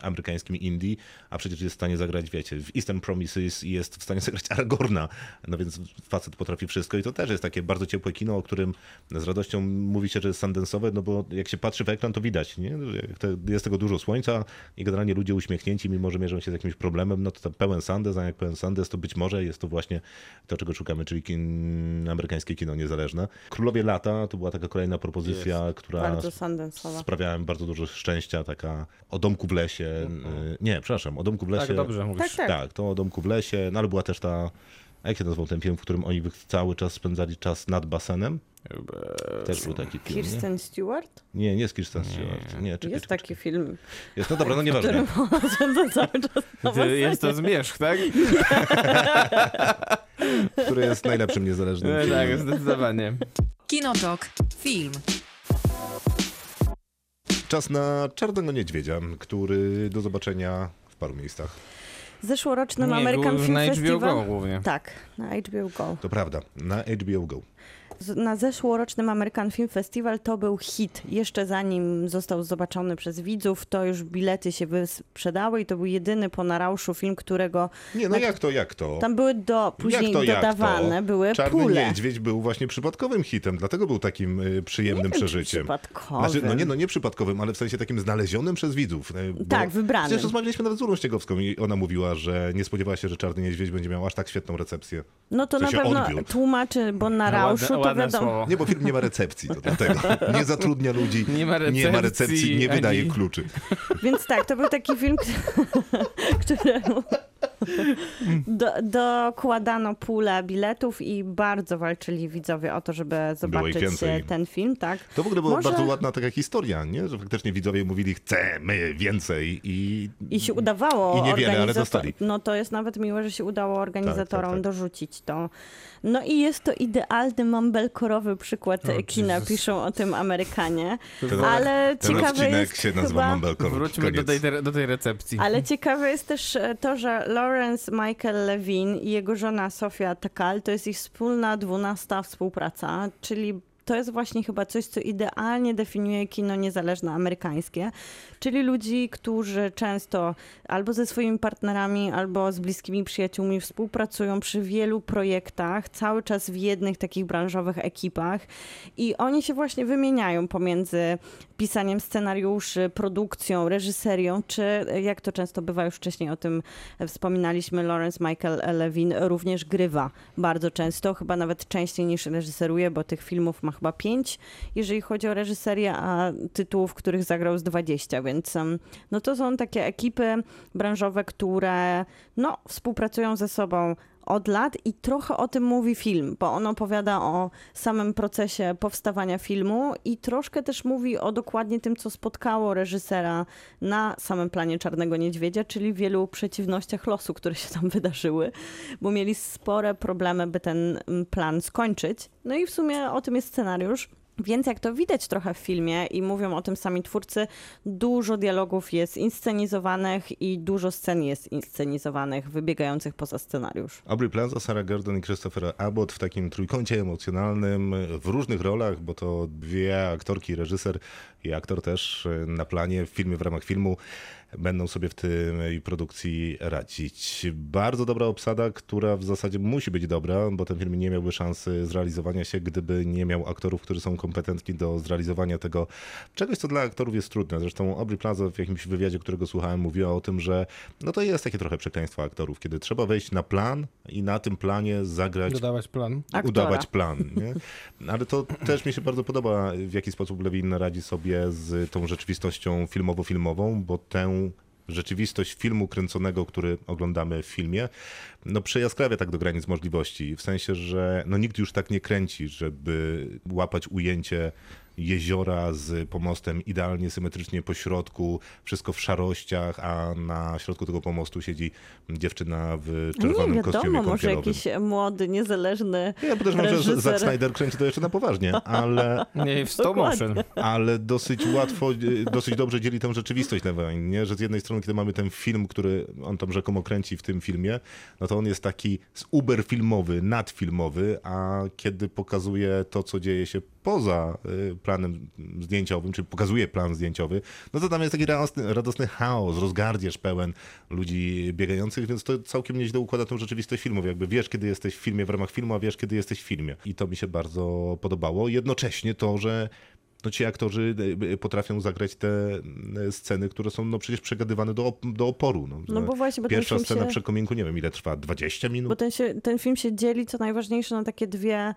amerykańskim indie, a przecież jest w stanie zagrać, wiecie, w Eastern Promises i jest w stanie zagrać Aragorna, no więc facet potrafi wszystko i to też jest takie bardzo ciepłe kino, o którym z radością mówi się, że jest sandensowe, no bo jak się patrzy w ekran, to widać, nie? jak to- jest tego dużo słońca i generalnie ludzie uśmiechnięci, mimo że mierzą się z jakimś problemem, no to tam pełen sandes, a jak pełen sandes, to być może jest to właśnie to, czego szukamy, czyli kin, amerykańskie kino niezależne. Królowie Lata to była taka kolejna propozycja, która Bardzo sandensowa. sprawiała mi bardzo dużo szczęścia, taka o domku w lesie, y, nie, przepraszam, o domku w lesie. Tak, dobrze mówisz. Tak, tak. Tak, to o domku w lesie, no ale była też ta, a jak się nazywał ten film, w którym oni cały czas spędzali czas nad basenem? Też był taki film, nie? Kirsten Stewart? Nie, nie z Kirsten Stewart. Nie, czekaj, Jest czekaj, taki film, Jest, no dobra, no nieważne. spędza cały czas na Jest to zmierzch, tak? Który jest najlepszym niezależnym No, filmem. tak, zdecydowanie. Kinotok. Film. Czas na Czarnego Niedźwiedzia, który do zobaczenia w paru miejscach. Zeszłorocznym Nie, American Film na HBO Festival. Go głównie. Tak, na HBO Go. To prawda, na HBO Go. Na zeszłorocznym American Film Festival to był hit. Jeszcze zanim został zobaczony przez widzów, to już bilety się wysprzedały i to był jedyny po Narauszu film, którego Nie, no Tak. jak to, jak to? tam były do, później jak to, jak dodawane, to? były Czarny pule. Niedźwiedź był właśnie przypadkowym hitem, dlatego był takim y, przyjemnym Nie przeżyciem. przypadkowym. Znaczy, no nie, no nie przypadkowym, ale w sensie takim znalezionym przez widzów. y, Tak, wybranym. Przecież rozmawialiśmy nawet z Urą Ściegowską i ona mówiła, że nie spodziewała się, że Czarny Niedźwiedź będzie miał aż tak świetną recepcję. No to w na pewno odbiór. tłumaczy, bo na Rauszu Ładne, słowo. Nie, bo film nie ma recepcji, to dlatego. Nie zatrudnia ludzi, Nie ma nie, ma recepcji, recepcji, nie wydaje ani- kluczy. Więc tak, to był taki film, któremu do, dokładano pulę biletów i bardzo walczyli widzowie o to, żeby zobaczyć e, ten film, tak? To w ogóle była Może- bardzo ładna taka historia, nie? że faktycznie widzowie mówili, chcemy więcej i I się udawało I niewiele, ale dostali. No to jest nawet miłe, że się udało organizatorom Tak, tak, tak. dorzucić to. No i jest to idealny mumbelkorowy przykład O, kina, Jezus. piszą o tym Amerykanie. Ten- Ale ten ciekawe odcinek jest się nazywa chyba... Wróćmy do tej, do tej recepcji. Ale ciekawe jest też e, to, że Lawrence Michael Levine i jego żona Sofia Takal to jest ich wspólna dwunasta współpraca, czyli to jest właśnie chyba coś, co idealnie definiuje kino niezależne amerykańskie, czyli ludzi, którzy często albo ze swoimi partnerami, albo z bliskimi przyjaciółmi współpracują przy wielu projektach, cały czas w jednych takich branżowych ekipach i oni się właśnie wymieniają pomiędzy pisaniem scenariuszy, produkcją, reżyserią, czy jak to często bywa, już wcześniej o tym wspominaliśmy, Lawrence Michael Levin również grywa bardzo często, chyba nawet częściej niż reżyseruje, bo tych filmów ma chyba pięć, jeżeli chodzi o reżyserię, a tytułów, których zagrał z 20, więc no to są takie ekipy branżowe, które no, współpracują ze sobą od lat i trochę o tym mówi film, bo on opowiada o samym procesie powstawania filmu i troszkę też mówi o dokładnie tym, co spotkało reżysera na samym planie Czarnego Niedźwiedzia, czyli wielu przeciwnościach losu, które się tam wydarzyły, bo mieli spore problemy, by ten mm, plan skończyć. No i w sumie o tym jest scenariusz. Więc jak to widać trochę w filmie i mówią o tym sami twórcy, dużo dialogów jest inscenizowanych i dużo scen jest inscenizowanych, wybiegających poza scenariusz. Aubrey Plaza, Sarah Gordon i Christopher Abbott w takim trójkącie emocjonalnym, w różnych rolach, bo to dwie aktorki, reżyser i aktor też e, na planie w filmie, w ramach filmu będą sobie w tej produkcji radzić. Bardzo dobra obsada, która w zasadzie musi być dobra, bo ten film nie miałby szansy zrealizowania się, gdyby nie miał aktorów, którzy są kompetentni do zrealizowania tego czegoś, co dla aktorów jest trudne. Zresztą Aubrey Plaza w jakimś wywiadzie, którego słuchałem, mówiła o tym, że no to jest takie trochę przekleństwo aktorów, kiedy trzeba wejść na plan i na tym planie zagrać Dodawać plan. Aktora. udawać plan. Nie? Ale to też mi się bardzo podoba, w jaki sposób Lewin radzi sobie z tą rzeczywistością filmowo-filmową, bo tę rzeczywistość filmu kręconego, który oglądamy w filmie, no przejaskrawia tak do granic możliwości. W sensie, że no nikt już tak nie kręci, żeby łapać ujęcie jeziora z pomostem idealnie symetrycznie po środku, wszystko w szarościach, a na środku tego pomostu siedzi dziewczyna w czerwonym nie kostiumie wiadomo, może jakiś młody, niezależny Ja podejrzewam, że reżyser. Zack Snyder kręci to jeszcze na poważnie, ale, Nie, w stop motion. ale dosyć łatwo, y, dosyć dobrze dzieli tę rzeczywistość Levine, nie? Że z jednej strony, kiedy mamy ten film, który on tam rzekomo kręci w tym filmie, no to on jest taki uber filmowy, nadfilmowy, a kiedy pokazuje to, co dzieje się poza y, planem zdjęciowym, czyli pokazuje plan zdjęciowy, no to tam jest taki radosny, radosny chaos, rozgardzież pełen ludzi biegających, więc to całkiem nieźle układa tą rzeczywistość filmów. Jakby wiesz, kiedy jesteś w filmie w ramach filmu, a wiesz, kiedy jesteś w filmie. I to mi się bardzo podobało. Jednocześnie to, że no ci aktorzy y, potrafią zagrać te y, sceny, które są no przecież przegadywane do, op- do oporu. No, No bo właśnie, bo Pierwsza scena się- przy kominku, nie wiem ile trwa, 20 minut? Bo ten, się, ten film się dzieli, co najważniejsze, na takie dwie,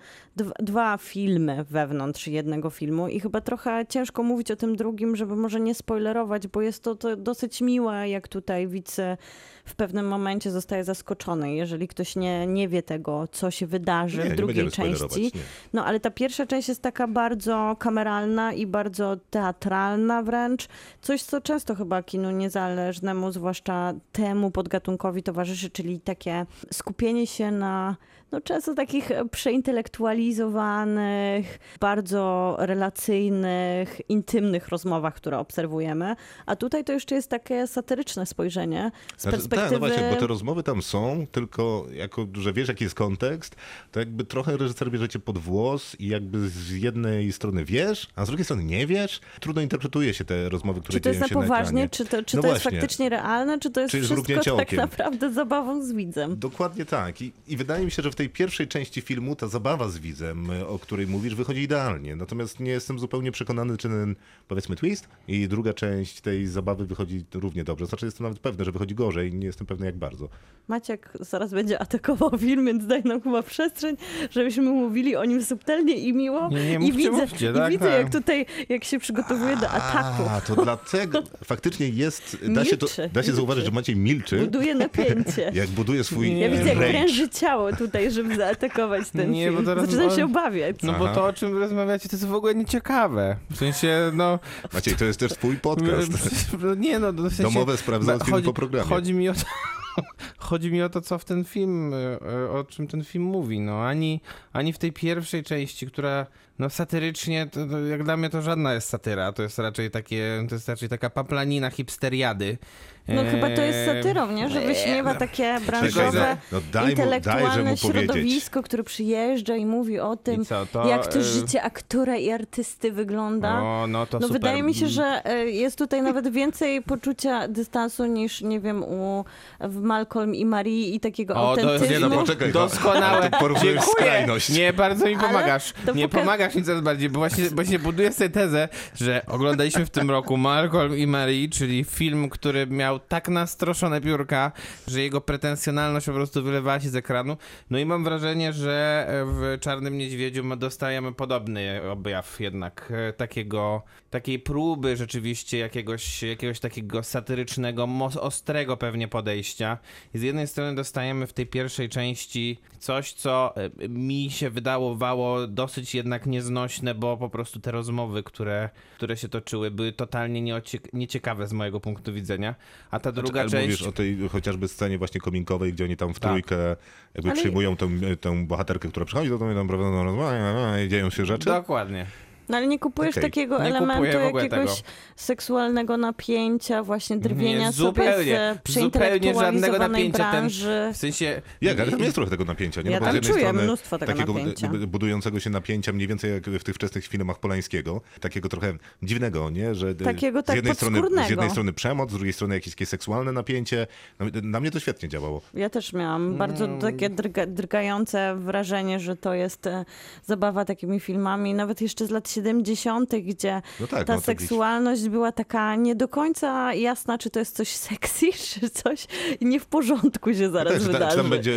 dwa, filmy wewnątrz jednego filmu i chyba trochę ciężko mówić o tym drugim, żeby może nie spoilerować, bo jest to, to dosyć miłe, jak tutaj widz e, w pewnym momencie zostaje zaskoczony. Jeżeli ktoś nie, nie wie tego, co się wydarzy nie, w drugiej części. No ale ta pierwsza część jest taka bardzo kameralna i bardzo teatralna wręcz. Coś, co często chyba kinu niezależnemu, zwłaszcza temu podgatunkowi towarzyszy, czyli takie skupienie się na no często takich przeintelektualizowanych, bardzo relacyjnych, intymnych rozmowach, które obserwujemy. A tutaj to jeszcze jest takie satyryczne spojrzenie z Znaczy, perspektywy... Tak, no właśnie, bo te rozmowy tam są, tylko jako, że wiesz jaki jest kontekst, to jakby trochę reżyser bierze cię pod włos i jakby z jednej strony wiesz, a z drugiej strony nie wiesz. Trudno interpretuje się te rozmowy, które Czy to dzieją jest się na na poważnie? ekranie. Czy to, czy No to jest faktycznie realne? Czy to jest Czy wszystko tak naprawdę zabawą z widzem? Dokładnie tak. I, I wydaje mi się, że w tej pierwszej części filmu ta zabawa z widzem, o której mówisz, wychodzi idealnie. Natomiast nie jestem zupełnie przekonany, czy ten, powiedzmy, twist i druga część tej zabawy wychodzi równie dobrze. Znaczy, jestem nawet pewny, że wychodzi gorzej. Nie jestem pewny, jak bardzo. Maciek zaraz będzie atakował film, więc daj nam chyba przestrzeń, żebyśmy mówili o nim subtelnie i miło. Nie, nie, I mówcie, widzę, mówcie, i tak, widzę tak. jak tutaj, jak się przygotowuje do ataku. A, to dlatego faktycznie jest, da się, to, Milczy, da się zauważyć, milczy. że Maciej milczy, Buduje napięcie. jak buduje swój Nie. Ja widzę, jak pręży ciało tutaj, żeby zaatakować ten Nie, film. bo teraz- Zaczynam się obawiać. No bo Aha. to, o czym rozmawiacie, to jest w ogóle nieciekawe. W sensie, no... Maciej, to jest też twój podcast. no Nie no, w sensie, Domowe sprawy załatwimy chodzi, po programie. Chodzi mi o to, chodzi mi o to, co w ten film, e, o czym ten film mówi. No, ani, ani w tej pierwszej części, która No satyrycznie, to, to jak dla mnie to żadna jest satyra, to jest raczej takie, to jest raczej taka paplanina hipsteriady. No chyba to jest Eee, satyrą, nie? Że wyśmiewa takie branżowe, no daj mu- intelektualne powiedzieć. środowisko, które przyjeżdża i mówi o tym, co, to, jak to e, życie aktora i artysty wygląda. O, no to No super. wydaje mi się, że e, jest tutaj nawet więcej poczucia dystansu niż, nie wiem, u w Malcolm i Marii i takiego O, to jest autentyzmu. Nie no, poczekaj. Doskonałe. Porównujesz skrajność. Nie, bardzo mi pomagasz. Nie poka- pomagasz mi coraz bardziej, bo właśnie, właśnie buduję sobie tezę, że oglądaliśmy w tym roku Malcolm i Marie, czyli film, który miał tak nastroszone piórka, że jego pretensjonalność po prostu wylewała się z ekranu. No i mam wrażenie, że w Czarnym Niedźwiedziu my dostajemy podobny objaw jednak e, takiego, takiej próby rzeczywiście jakiegoś, jakiegoś takiego satyrycznego, ostrego pewnie podejścia. I z jednej strony dostajemy w tej pierwszej części coś, co e, mi się wydawało dosyć jednak nieznośne, bo po prostu te rozmowy, które, które się toczyły, były totalnie nieocie- nieciekawe z mojego punktu widzenia. A ta druga Ale część... mówisz o tej chociażby scenie właśnie kominkowej, gdzie oni tam w Tak. trójkę jakby Ale- przyjmują tę, tę bohaterkę, która przychodzi, to tam prowadzą rozmowę i dzieją się rzeczy. Dokładnie. No ale nie kupujesz Okej. takiego Nie elementu jakiegoś tego. seksualnego napięcia, właśnie drwienia Nie, sobie zupełnie. z Zupełnie żadnego przeintelektualizowanej napięcia. Ten, branży. w sensie... Jak, ale tam jest trochę tego napięcia. Nie? Ja bo tam z jednej czuję strony mnóstwo tego takiego napięcia. budującego się napięcia, mniej więcej jak w tych wczesnych filmach Polańskiego. Takiego trochę dziwnego, nie? Że e, Takiego z, tak jednej strony, z jednej strony przemoc, z drugiej strony jakieś takie seksualne napięcie. No, na mnie to świetnie działało. Ja też miałam bardzo Mm. takie drga, drgające wrażenie, że to jest e, zabawa takimi filmami, nawet jeszcze z lat 70., gdzie No tak, ta no, seksualność była taka nie do końca jasna, czy to jest coś sexy, czy coś nie w porządku się zaraz Tak, czy, ta, wydarzy. czy tam będzie y,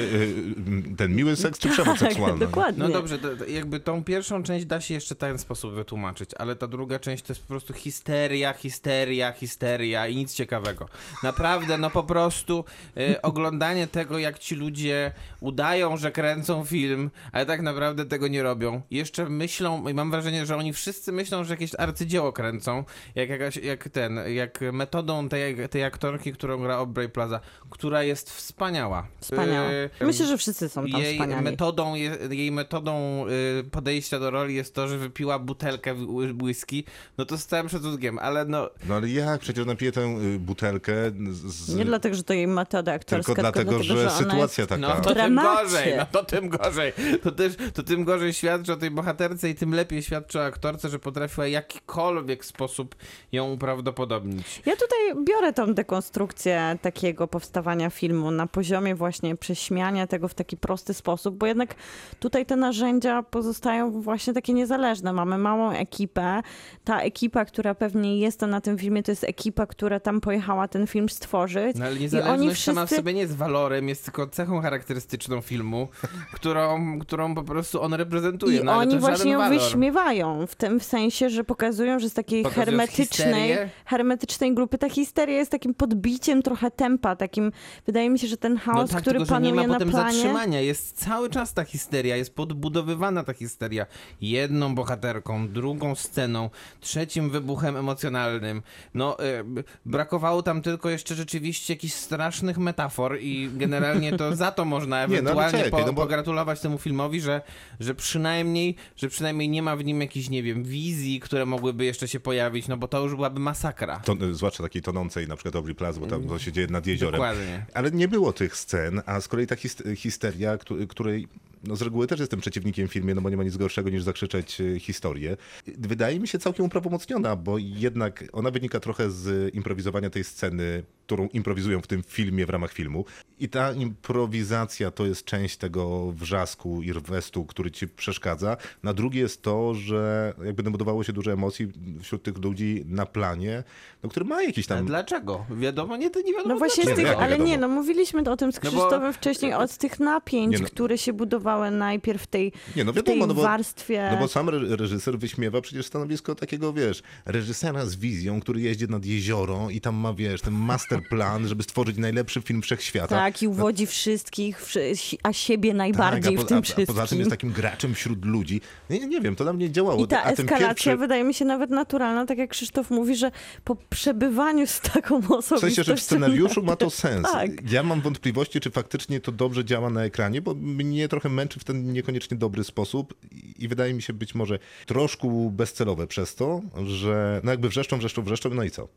y, ten miły seks, czy przemoc tak, seksualna? dokładnie. No dobrze, to, jakby tą pierwszą część da się jeszcze w ten sposób wytłumaczyć, ale ta druga część to jest po prostu histeria, histeria, histeria i nic ciekawego. Naprawdę, no po prostu e, oglądanie tego, jak ci ludzie udają, że kręcą film, ale tak naprawdę tego nie robią. Jeszcze myślą, i mam wrażenie, że oni wszyscy myślą, że jakieś arcydzieło kręcą, jak, jakaś, jak ten, jak metodą tej, tej aktorki, którą gra Aubrey Plaza, która jest wspaniała. Wspaniała. E, Myślę, że wszyscy są tam jej wspaniali. metodą, je, jej metodą y, podejścia do roli jest to, że wypiła butelkę w- whisky, no to z całym szacunkiem, ale no, No ale jak? Przecież napiję tę y, butelkę z... Nie dlatego, że to jej metoda aktorska, tylko dlatego, że ona sytuacja jest... taka. no to tym gorzej, no to tym gorzej. To, też, to tym gorzej świadczy o tej bohaterce i tym lepiej świadczy o aktorce, że potrafiła w jakikolwiek sposób ją uprawdopodobnić. Ja tutaj biorę tą dekonstrukcję takiego powstawania filmu na poziomie właśnie prześmiania tego w taki prosty sposób, bo jednak tutaj te narzędzia pozostają właśnie takie niezależne. Mamy małą ekipę. Ta ekipa, która pewnie jest tam na tym filmie, to jest ekipa, która tam pojechała ten film stworzyć. No ale I niezależność oni sama w wszyscy... sobie nie jest walorem, jest tylko cechą charakterystyczną filmu, którą, którą po prostu on reprezentuje. I no, oni właśnie ją walor. wyśmiewają w tym sensie, że pokazują, że z takiej Pokazując hermetycznej, histerię? hermetycznej grupy ta histeria jest takim podbiciem trochę tempa, takim wydaje mi się, że ten chaos, no tak, który tylko, panuje nie ma na potem planie. zatrzymania. Jest cały czas ta histeria, jest podbudowywana ta histeria. Jedną bohaterką, drugą sceną, trzecim wybuchem emocjonalnym. No, e, b- brakowało tam tylko jeszcze rzeczywiście jakichś strasznych metafor i generalnie to za to można Nie, no ewentualnie czekaj, po, no bo- pogratulować temu filmowi, że, że przynajmniej, że przynajmniej nie ma w nim jakichś, nie wiem, wizji, które mogłyby jeszcze się pojawić, no bo to już byłaby masakra. To, zwłaszcza takiej tonącej, na przykład Aubrey Plaza, bo tam to się dzieje nad jeziorem. Dokładnie. Ale nie było tych scen, a z kolei ta his histeria, któ- której no z reguły też jestem przeciwnikiem w filmie, no bo nie ma nic gorszego niż zakrzyczeć e, historię. Wydaje mi się całkiem uprawomocniona, bo jednak ona wynika trochę z improwizowania tej sceny, którą improwizują w tym filmie w ramach filmu. I ta improwizacja to jest część tego wrzasku i rwestu, który ci przeszkadza. Na drugie jest to, że jakby budowało się dużo emocji wśród tych ludzi na planie, no, który ma jakiś A tam... dlaczego? Wiadomo, nie, to nie wiadomo No właśnie tych, ale wiadomo? nie, no mówiliśmy o tym z No bo- Krzysztofem wcześniej, od tych napięć, Nie no. które się budowały najpierw w tej, Nie, no w tej wiadomo, no bo, warstwie. no bo sam re- reżyser wyśmiewa przecież stanowisko takiego, wiesz, reżysera z wizją, który jeździ nad jezioro i tam ma, wiesz, ten master plan, żeby stworzyć najlepszy film wszechświata. Tak, i uwodzi wszystkich, wszy- a siebie najbardziej Tak, a, w tym po, a, a wszystkim. poza tym jest takim graczem wśród ludzi. Nie, nie wiem, to na mnie działało. I ta a eskalacja pierwszy, wydaje mi się nawet naturalna, tak jak Krzysztof mówi, że po przebywaniu z taką osobowością... W sensie, że w scenariuszu ma to sens. Tak. Ja mam wątpliwości, czy faktycznie to dobrze działa na ekranie, bo mnie trochę męczy w ten niekoniecznie dobry sposób i wydaje mi się być może troszkę bezcelowe przez to, że no jakby wrzeszczą, wrzeszczą, wrzeszczą, no i co?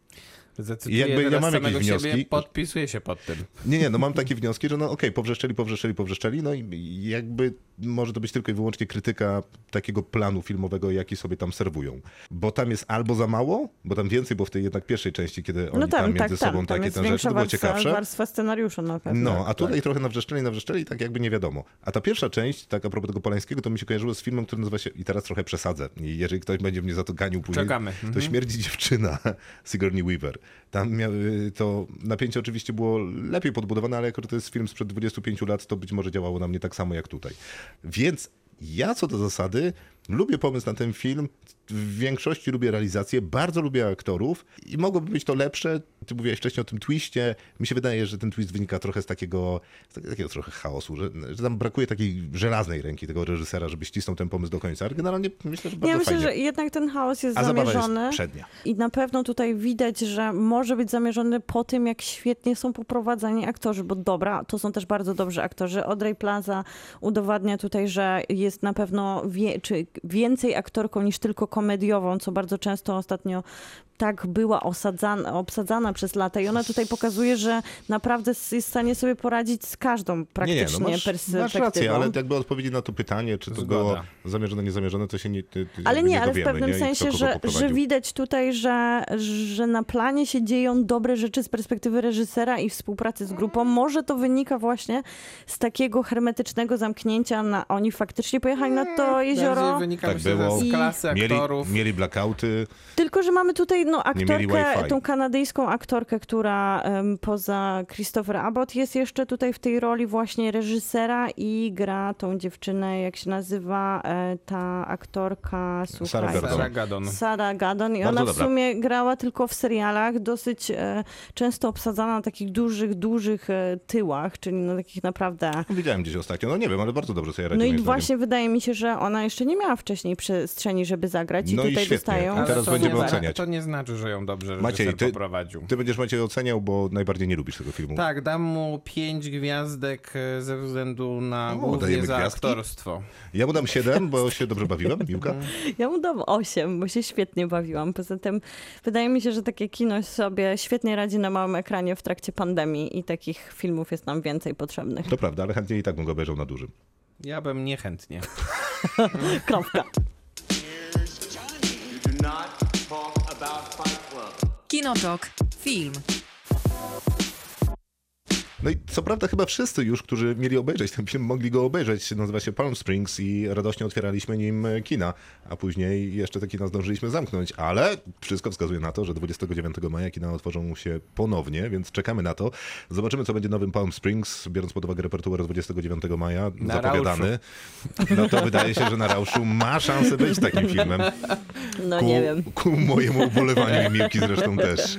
Zacytuję Jakby ja mam jakieś samego siebie, wnioski. podpisuję się pod tym. Nie, nie, no mam takie wnioski, że no okej, powrzeszczeli, powrzeszczeli, powrzeszczeli, no i jakby może to być tylko i wyłącznie krytyka takiego planu filmowego, jaki sobie tam serwują. Bo tam jest albo za mało, bo tam więcej było w tej jednak pierwszej części, kiedy oni No tam, tam między tak, sobą tam, tam takie jest tam rzeczy, to było warstwa, ciekawsze. warstwa scenariusza na pewno. No, a tutaj trochę nawrzeszczeli, nawrzeszczeli, tak jakby nie wiadomo. A ta pierwsza część, tak a propos tego Polańskiego, to mi się kojarzyło z filmem, który nazywa się, i teraz trochę przesadzę, i jeżeli ktoś będzie mnie za to ganił później, Czekamy. to Mhm. Śmierdzi dziewczyna Sigourney Weaver. Tam miały, to napięcie oczywiście było lepiej podbudowane, ale jako to jest film sprzed 25 lat, to być może działało na mnie tak samo jak tutaj. Więc ja co do zasady lubię pomysł na ten film, w większości lubię realizację, bardzo lubię aktorów i mogłoby być to lepsze. Ty mówiłeś wcześniej o tym twiście. Mi się wydaje, że ten twist wynika trochę z takiego, z takiego, takiego trochę chaosu, że, że tam brakuje takiej żelaznej ręki tego reżysera, żeby ścisnął ten pomysł do końca. Ale generalnie myślę, że bardzo Ja myślę, fajnie. że jednak ten chaos jest A zamierzony. jest przednia. I na pewno tutaj widać, że może być zamierzony po tym, jak świetnie są poprowadzani aktorzy, bo dobra, to są też bardzo dobrzy aktorzy. Audrey Plaza udowadnia tutaj, że jest na pewno wie, czy więcej aktorką niż tylko komediową, co bardzo często ostatnio tak była osadzana, obsadzana przez lata i ona tutaj pokazuje, że naprawdę jest w stanie sobie poradzić z każdą praktycznie nie, nie, no masz, perspektywą. masz rację, ale jakby odpowiedzi na to pytanie, czy to Zgoda. było zamierzone, niezamierzone, to się nie, Ale jakby nie, ale w dowiemy, pewnym nie? I kto sensie, że, że widać tutaj, że, że na planie się dzieją dobre rzeczy z perspektywy reżysera i współpracy z grupą. Może to wynika właśnie z takiego hermetycznego zamknięcia na oni faktycznie pojechali na to jezioro. Wynika Tak myślę, było. z klasy Mieli, aktorów. mieli blackouty, Tylko, że mamy tutaj no, mieli aktorkę, tą kanadyjską aktorkę, która em, poza Christopher Abbott jest jeszcze tutaj w tej roli właśnie reżysera i gra tą dziewczynę, jak się nazywa e, ta aktorka, słuchaj. Sarah Gadon. Sarah Gadon i Bardzo ona w dobra. sumie grała tylko w serialach, dosyć e, często obsadzana na takich dużych, dużych e, tyłach, czyli na takich naprawdę... widziałem gdzieś ostatnio, no nie wiem, ale bardzo dobrze sobie radzi No i właśnie wydaje mi się, że ona jeszcze nie miała wcześniej przestrzeni, żeby zagrać i No i tutaj świetnie. dostają... A teraz to będziemy nie, oceniać. To nie znaczy, że ją dobrze Maciej, ty- poprowadził. Ty będziesz Maciej oceniał, bo najbardziej nie lubisz tego filmu. Tak, dam mu pięć gwiazdek e, ze względu na O, głównie za gwiazdki? aktorstwo. Ja mu dam 7, bo się dobrze bawiłem, Miłka. Ja mu dam 8, bo się świetnie bawiłam. Poza tym wydaje mi się, że takie kino sobie świetnie radzi na małym ekranie w trakcie pandemii i takich filmów jest nam więcej potrzebnych. To prawda, ale chętnie i tak bym go obejrzał na dużym. Ja bym niechętnie. Kropka. Kinotok. Film. No i co prawda chyba wszyscy już, którzy mieli obejrzeć ten film, mogli go obejrzeć. Nazywa się Palm Springs i radośnie otwieraliśmy nim kina, a później jeszcze te kina zdążyliśmy zamknąć, ale wszystko wskazuje na to, że 29 maja kina otworzą się ponownie, więc czekamy na to. Zobaczymy, co będzie nowym Palm Springs, biorąc pod uwagę repertuar 29 maja Na zapowiadany. No to wydaje się, że na Rauszu ma szansę być takim filmem. No ku, nie wiem. Ku mojemu ubolewaniu i Miłki zresztą też.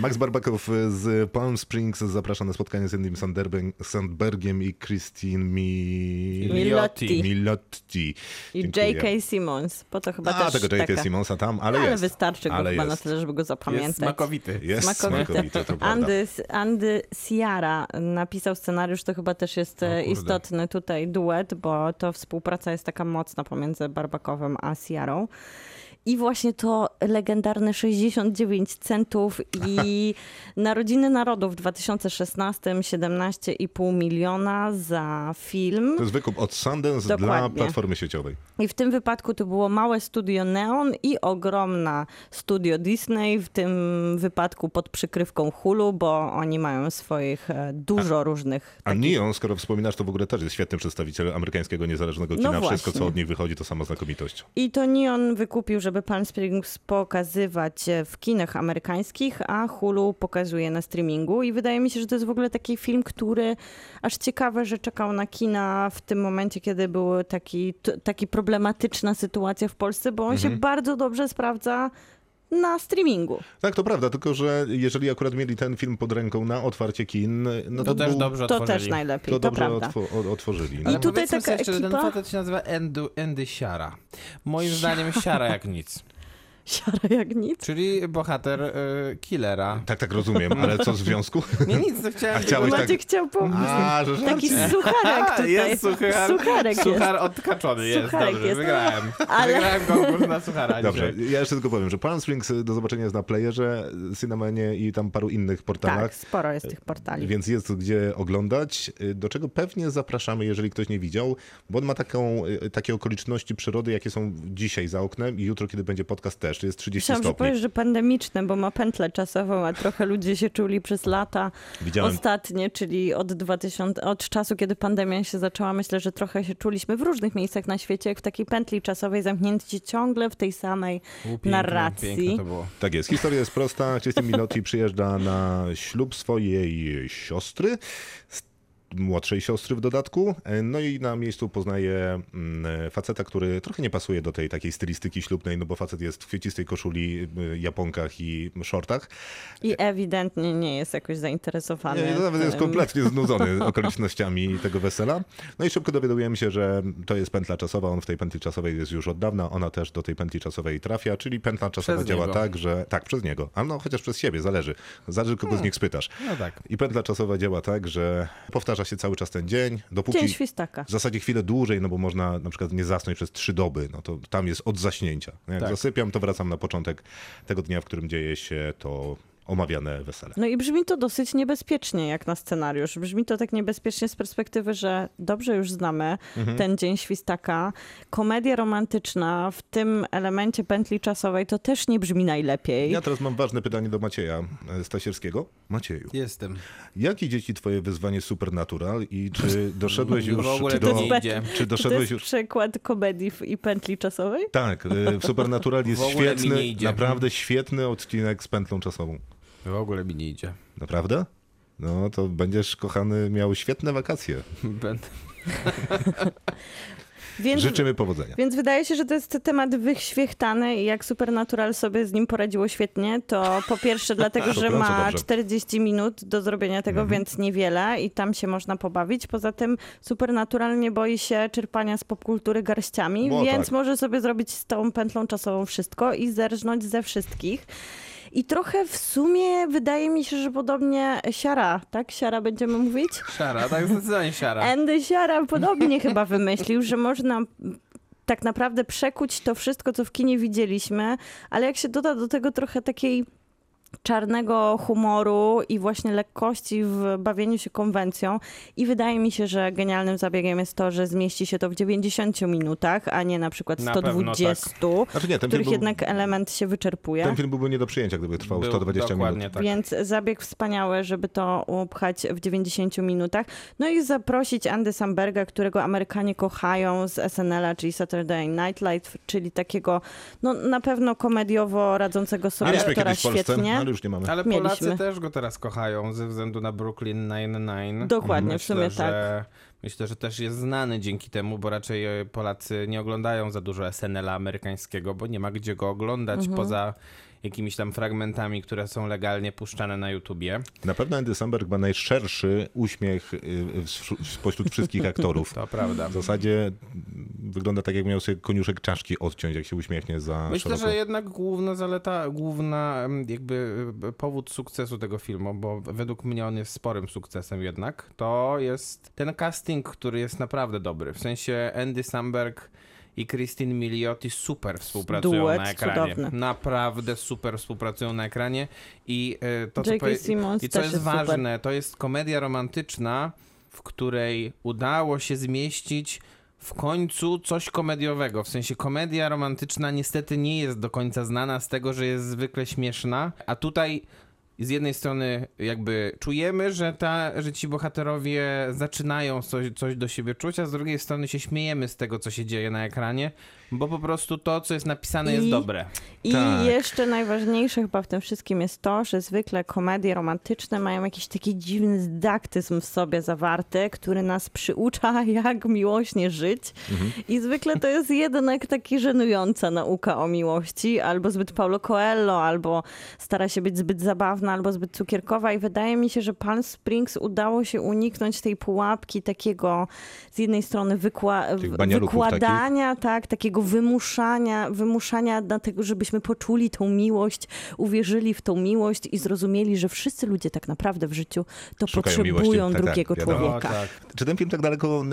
Max Barbakow z Palm Springs zaprasza na spotkanie z Andym Sandbergiem, Sandbergiem i Christine Mi... Milotti. Milotti. I. J.K. Simmons, po to chyba A, też tego J.K. taka... Simonsa tam, ale, Ale jest. wystarczy go ale chyba na jest. tyle, żeby go zapamiętać. Jest smakowity. Jest Smakowity. smakowity, to prawda. Andy, Andy Ciara napisał scenariusz, to chyba też jest e, istotny tutaj duet, bo to współpraca jest taka mocna pomiędzy Barbakowem a Ciarą. I właśnie to legendarne 69 centów i Narodziny Narodów w 2016 17,5 miliona za film. To jest wykup od Sundance dla Dokładnie. platformy sieciowej. I w tym wypadku to było małe studio Neon i ogromna studio Disney, w tym wypadku pod przykrywką Hulu, bo oni mają swoich e, dużo różnych A takich... Neon, skoro wspominasz, to w ogóle też jest świetnym przedstawicielem amerykańskiego niezależnego No kina. Wszystko, co od nich wychodzi, to sama znakomitość. I to Neon wykupił, żeby Palm Springs pokazywać e, w kinach amerykańskich, a Hulu pokazuje na streamingu. I wydaje mi się, że to jest w ogóle taki film, który aż ciekawe, że czekał na kina w tym momencie, kiedy była taki, t- taki problematyczna sytuacja w Polsce, bo on się bardzo dobrze sprawdza na streamingu. Tak, to prawda, tylko że jeżeli akurat mieli ten film pod ręką na otwarcie kin, no to, To też był- dobrze To otworzyli. też najlepiej, to to, dobrze prawda. otwo- o- otworzyli. I No. tutaj powiedzmy taka sobie szczerze, ten ekipa- facet się nazywa Andy, Andy Siara. Moim zdaniem Siara jak nic. Siara jak nic. Czyli bohater y, killera. Tak, tak rozumiem, ale co w związku? Nie nic, to chciałem... A chciałeś tak- Maciek chciał pomóc. A, że Taki żarcie. sucharek tutaj. Jest suchar, Sucharek jest. suchar odkaczony jest, Sucharek dobrze, jest. wygrałem. Ale- Wygrałem konkurs na suchara Dobrze, dzisiaj. ja jeszcze tylko powiem, że Palm Springs do zobaczenia jest na playerze, Cinnamanie i tam paru innych portalach. Tak, sporo jest tych portali. Więc jest gdzie oglądać, y, do czego pewnie zapraszamy, jeżeli ktoś nie widział, bo on ma taką, y, takie okoliczności przyrody, jakie są dzisiaj za oknem i jutro, kiedy będzie podcast też, jest 30 Myślałam, że stopni. powiesz, że pandemiczne, bo ma pętlę czasową, a trochę ludzie się czuli przez lata Widziałem, ostatnie, czyli od 2000, od czasu, kiedy pandemia się zaczęła. Myślę, że trochę się czuliśmy w różnych miejscach na świecie, jak w takiej pętli czasowej, zamknięci ciągle w tej samej U, piękne, narracji. Piękne to było. tak jest, historia jest prosta, Kristin Minotti przyjeżdża na ślub swojej siostry, młodszej siostry w dodatku, e, no i na miejscu poznaje mm, faceta, który trochę nie pasuje do tej takiej stylistyki ślubnej, no bo facet jest w kwiecistej koszuli, y, japonkach i shortach, I ewidentnie nie jest jakoś zainteresowany. Nie, nawet jest tym. kompletnie znudzony okolicznościami tego wesela. No i szybko dowiadujemy się, że to jest pętla czasowa, on w tej pętli czasowej jest już od dawna, ona też do tej pętli czasowej trafia, czyli pętla czasowa Przez działa niego. tak, że... Tak, przez niego, ale no chociaż przez siebie, zależy. Zależy kogo z nich spytasz. No tak. I pętla czasowa działa tak, że powtarza się cały czas ten dzień, dopóki... Dzień świstaka. W zasadzie chwilę dłużej, no bo można na przykład nie zasnąć przez trzy doby, no to tam jest od zaśnięcia. Jak Tak. zasypiam, to wracam na początek tego dnia, w którym dzieje się to omawiane wesele. No i brzmi to dosyć niebezpiecznie jak na scenariusz. Brzmi to tak niebezpiecznie z perspektywy, że dobrze już znamy Mhm. ten dzień świstaka. Komedia romantyczna w tym elemencie pętli czasowej to też nie brzmi najlepiej. Ja teraz mam ważne pytanie do Macieja e, Stasierskiego. Macieju, Jestem. jak idzie ci twoje wyzwanie Supernatural i czy doszedłeś już, W ogóle czy, to do, nie jest idzie. czy doszedłeś jest już... przykład komedii w- i pętli czasowej? Tak, e, w Supernatural jest W ogóle mi świetny, nie idzie. naprawdę świetny odcinek z pętlą czasową. W ogóle mi nie idzie. Naprawdę? No to będziesz, kochany, miał świetne wakacje. Będę... Więc, Życzymy powodzenia. więc wydaje się, że to jest temat wyświechtany i jak Supernatural sobie z nim poradziło świetnie, to po pierwsze dlatego, że ma dobrze. 40 minut do zrobienia tego, Mhm. więc niewiele i tam się można pobawić. Poza tym Supernatural nie boi się czerpania z popkultury garściami, Bo więc tak. może sobie zrobić z tą pętlą czasową wszystko i zerżnąć ze wszystkich. I trochę w sumie wydaje mi się, że podobnie Siara, tak? Siara będziemy mówić? Siara, tak zdecydowanie siara. Andy Siara podobnie chyba wymyślił, że można tak naprawdę przekuć to wszystko, co w kinie widzieliśmy, ale jak się doda do tego trochę takiej czarnego humoru i właśnie lekkości w bawieniu się konwencją i wydaje mi się, że genialnym zabiegiem jest to, że zmieści się to w 90 minutach, a nie na przykład Na pewno 120, Znaczy nie, ten których był, jednak element się wyczerpuje. ten film byłby nie do przyjęcia, gdyby trwał Był 120 dokładnie minut. tak. Więc zabieg wspaniały, żeby to upchać w 90 minutach. No i zaprosić Andy Samberga, którego Amerykanie kochają z SNL-a, czyli Saturday Night Live, czyli takiego no, na pewno komediowo radzącego sobie aktora świetnie. Ale już nie mamy. Ale Mieliśmy. Polacy też go teraz kochają ze względu na Brooklyn Nine-Nine. Dokładnie, w myślę, sumie że, Myślę, że też jest znany dzięki temu, bo raczej e, Polacy nie oglądają za dużo SNL-a amerykańskiego, bo nie ma gdzie go oglądać Mhm. poza jakimiś tam fragmentami, które są legalnie puszczane na YouTubie. Na pewno Andy Samberg ma najszerszy uśmiech y, spośród wszystkich aktorów. To prawda. W zasadzie wygląda tak, jak miał sobie koniuszek czaszki odciąć, jak się uśmiechnie za Myślę, szeroko. że jednak główna zaleta, główna jakby e, powód sukcesu tego filmu, bo według mnie on jest sporym sukcesem jednak, to jest ten casting, który jest naprawdę dobry. W sensie Andy Samberg i Christine Milioti super współpracują Duet na ekranie. cudowny. Naprawdę super współpracują na ekranie i e, to, co, powie- i co jest jest super. ważne, to jest komedia romantyczna, w której udało się zmieścić w końcu coś komediowego. W sensie komedia romantyczna niestety nie jest do końca znana z tego, że jest zwykle śmieszna, a tutaj z jednej strony jakby czujemy, że, ta, że ci bohaterowie zaczynają coś, coś do siebie czuć, a z drugiej strony się śmiejemy z tego, co się dzieje na ekranie, bo po prostu to, co jest napisane, jest I- dobre. I Tak. jeszcze najważniejsze chyba w tym wszystkim jest to, że zwykle komedie romantyczne mają jakiś taki dziwny dydaktyzm w sobie zawarty, który nas przyucza, jak miłośnie żyć. I zwykle to jest jednak taki żenująca nauka o miłości, albo zbyt Paulo Coelho, albo stara się być zbyt zabawna, albo zbyt cukierkowa. I wydaje mi się, że Palm Springs udało się uniknąć tej pułapki takiego z jednej strony wykła- wykładania, tak, takiego wymuszania, wymuszania na tego, żebyśmy poczuli tą miłość, uwierzyli w tą miłość i zrozumieli, że wszyscy ludzie tak naprawdę w życiu to Szukają potrzebują miłości. Tak, tak, drugiego wiadomo. człowieka. O, tak. Czy ten film tak daleko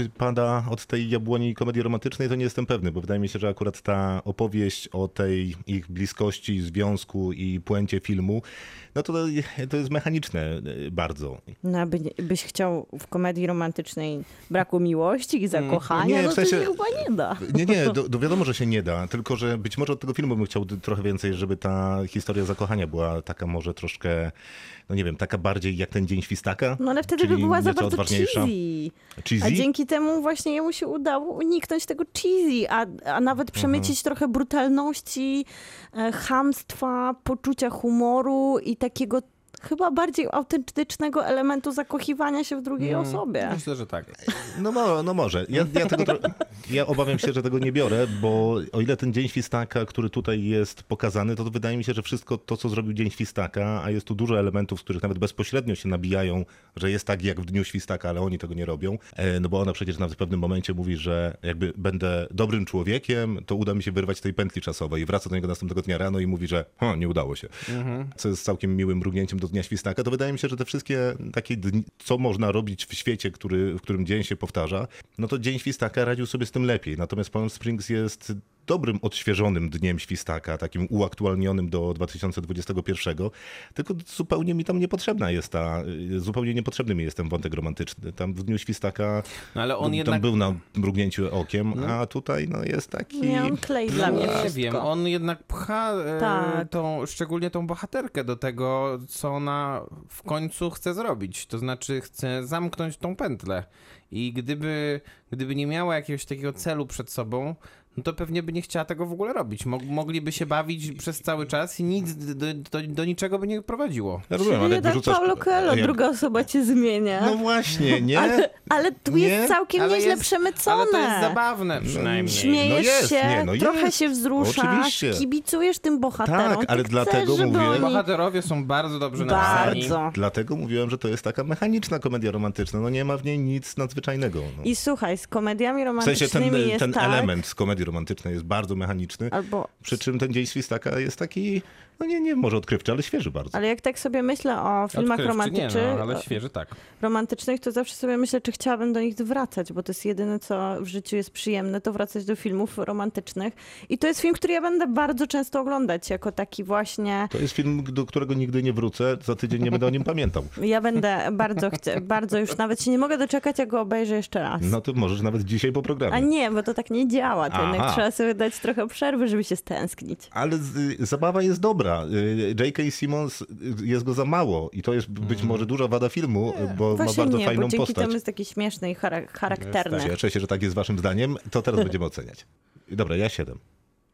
y, pada od tej jabłoni komedii romantycznej, to nie jestem pewny, bo wydaje mi się, że akurat ta opowieść o tej ich bliskości, związku i puencie filmu, no to, to jest mechaniczne y, bardzo. No, nie- byś chciał w komedii romantycznej braku miłości i zakochania, Nie, w no to sensie- się chyba nie da. Nie, nie, do, do wiadomo, że się nie da, tylko że być może od tego filmu bym chciał trochę więcej, żeby ta historia zakochania była taka może troszkę, no nie wiem, taka bardziej jak ten Dzień Świstaka. No ale wtedy by była za bardzo cheesy. Cheesy? A dzięki temu właśnie jemu się udało uniknąć tego cheesy, a, a nawet przemycić trochę brutalności, e, chamstwa, poczucia humoru i takiego chyba bardziej autentycznego elementu zakochiwania się w drugiej osobie. Myślę, że tak. No, mo, no może. Ja, ja, tego, tro- ja obawiam się, że tego nie biorę, bo o ile ten Dzień Świstaka, który tutaj jest pokazany, to wydaje mi się, że wszystko to, co zrobił Dzień Świstaka, a jest tu dużo elementów, z których nawet bezpośrednio się nabijają, że jest tak jak w Dniu Świstaka, ale oni tego nie robią. E, No bo ona przecież nawet w pewnym momencie mówi, że jakby będę dobrym człowiekiem, to uda mi się wyrwać z tej pętli czasowej i wraca do niego następnego dnia rano i mówi, że "Hm, nie udało się. Co jest całkiem miłym mrugnięciem do Dnia Świstaka. To wydaje mi się, że te wszystkie takie dni, co można robić w świecie, który, w którym dzień się powtarza, no to Dzień Świstaka radził sobie z tym lepiej. Natomiast Palm Springs jest dobrym, odświeżonym dniem Świstaka, takim uaktualnionym do 2021, tylko zupełnie mi tam niepotrzebna jest ta, zupełnie niepotrzebny mi jest ten wątek romantyczny. Tam w Dniu Świstaka No ale on tam jednak... był na mrugnięciu okiem, a tutaj no jest taki... Nie, on klei dla mnie nie wszystko. wiem, on jednak pcha e, Tak. tą, szczególnie tą bohaterkę do tego, co ona w końcu chce zrobić. To znaczy chce zamknąć tą pętlę. I gdyby, gdyby nie miała jakiegoś takiego celu przed sobą, no to pewnie by nie chciała tego w ogóle robić. Mog, mogliby się bawić przez cały czas i nic do, do, do niczego by nie prowadziło. Ja rozumiem, ale jak wyrzucasz... Paulo Coelho, jak- druga osoba cię zmienia. No właśnie, nie? ale, ale tu Nie? jest całkiem Ale nieźle jest- przemycone. Ale to jest zabawne przynajmniej. Śmiejesz No jest, się, nie, no trochę jest. się wzruszasz, Oczywiście. kibicujesz tym bohaterom. Tak, ale ty dlatego chcesz, mówię- Oni... Bohaterowie są bardzo dobrze napisani. Bardzo. Dlatego mówiłem, że to jest taka mechaniczna komedia romantyczna. No nie ma w niej nic nadzwyczajnego. No. I słuchaj, z komediami W romantycznymi sensie ten, jest ten tak, element z komedii romantycznej jest bardzo mechaniczny, albo przy czym ten Dzień Świstaka jest taki, no nie, nie może odkrywczy, ale świeży bardzo. ale jak tak sobie myślę o filmach Odkrywczy romantycznych, Nie, no, ale świeży tak. romantycznych, to zawsze sobie myślę, czy chciałabym do nich wracać, bo to jest jedyne, co w życiu jest przyjemne, to wracać do filmów romantycznych. I to jest film, który ja będę bardzo często oglądać, jako taki właśnie... To jest film, do którego nigdy nie wrócę, za tydzień nie będę o nim pamiętał. Ja będę bardzo, chcę, bardzo już nawet się nie mogę doczekać, jak go obejrzę jeszcze raz. No to możesz nawet dzisiaj po programie. A nie, bo to tak nie działa. To jednak Aha. trzeba sobie dać trochę przerwy, żeby się stęsknić. Ale z, zabawa jest dobra. Y, J.K. Simmons y, jest go za mało i to jest być może duża wada filmu, bo ma Właśnie bardzo nie, fajną bo dzięki postać. temu jest taki śmieszny i chara- charakterny. Cieszę się, że tak jest waszym zdaniem. To teraz będziemy oceniać. Dobra, ja siedem.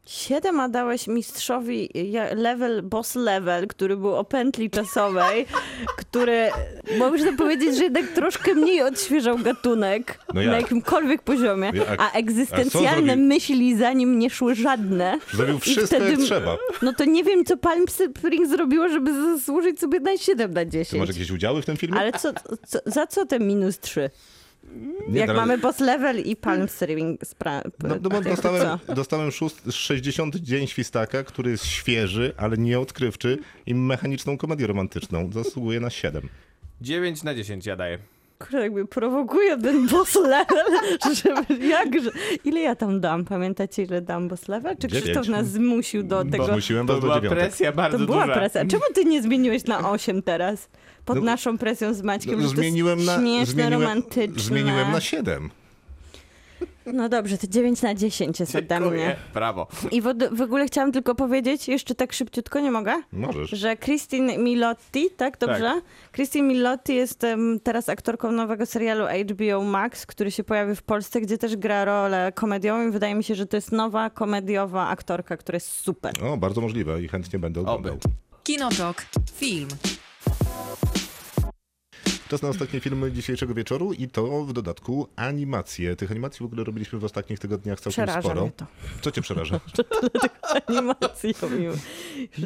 Siedem a dałeś mistrzowi level, boss level, który był o pętli czasowej, który, można powiedzieć, że jednak troszkę mniej odświeżał gatunek No na jakimkolwiek poziomie, Jak? a A egzystencjalne zrobił? myśli za nim nie szły żadne. Zrobił wszystko jak trzeba. No to nie wiem, co Palm Springs zrobiło, żeby zasłużyć sobie na 7 na Ty 10. masz jakieś udziały w tym filmie? Ale co, co, za co te minus 3? Nie, Jak no, mamy boss level i Palm Springs. Spra- No, no bo dostałem, dostałem szóst, 60 dzień świstaka, który jest świeży, ale nie odkrywczy i mechaniczną komedię romantyczną. Zasługuje na 7. 9 na 10 ja daję. Jakby prowokuje ten boss level, żeby jakże... Ile ja tam dam? Pamiętacie, ile dam boss level? Czy Dziewięć. Krzysztof nas zmusił do tego? Zmusiłem To do była dziewiątek. presja bardzo To była duża. presja. Czemu ty nie zmieniłeś na 8 teraz? Pod No, naszą presją z Maćkiem, No, że to zmieniłem jest na, śmieszne, zmieniłem, romantyczne. zmieniłem na 7. No dobrze, to 9 na 10 jest ode mnie. Brawo. I w, w ogóle chciałam tylko powiedzieć, jeszcze tak szybciutko, nie mogę? Możesz. Że Christine Milotti, tak dobrze? Christine Milotti jest em, teraz aktorką nowego serialu HBO Max, który się pojawi w Polsce, gdzie też gra rolę komediową i wydaje mi się, że to jest nowa komediowa aktorka, która jest super. O, bardzo możliwe i chętnie będę oglądał. Kinotok. Film. Czas na ostatnie filmy dzisiejszego wieczoru i to w dodatku animacje. Tych animacji w ogóle robiliśmy w ostatnich tygodniach całkiem Przeraża sporo. mnie to. Co cię przeraża? Animacji robiły.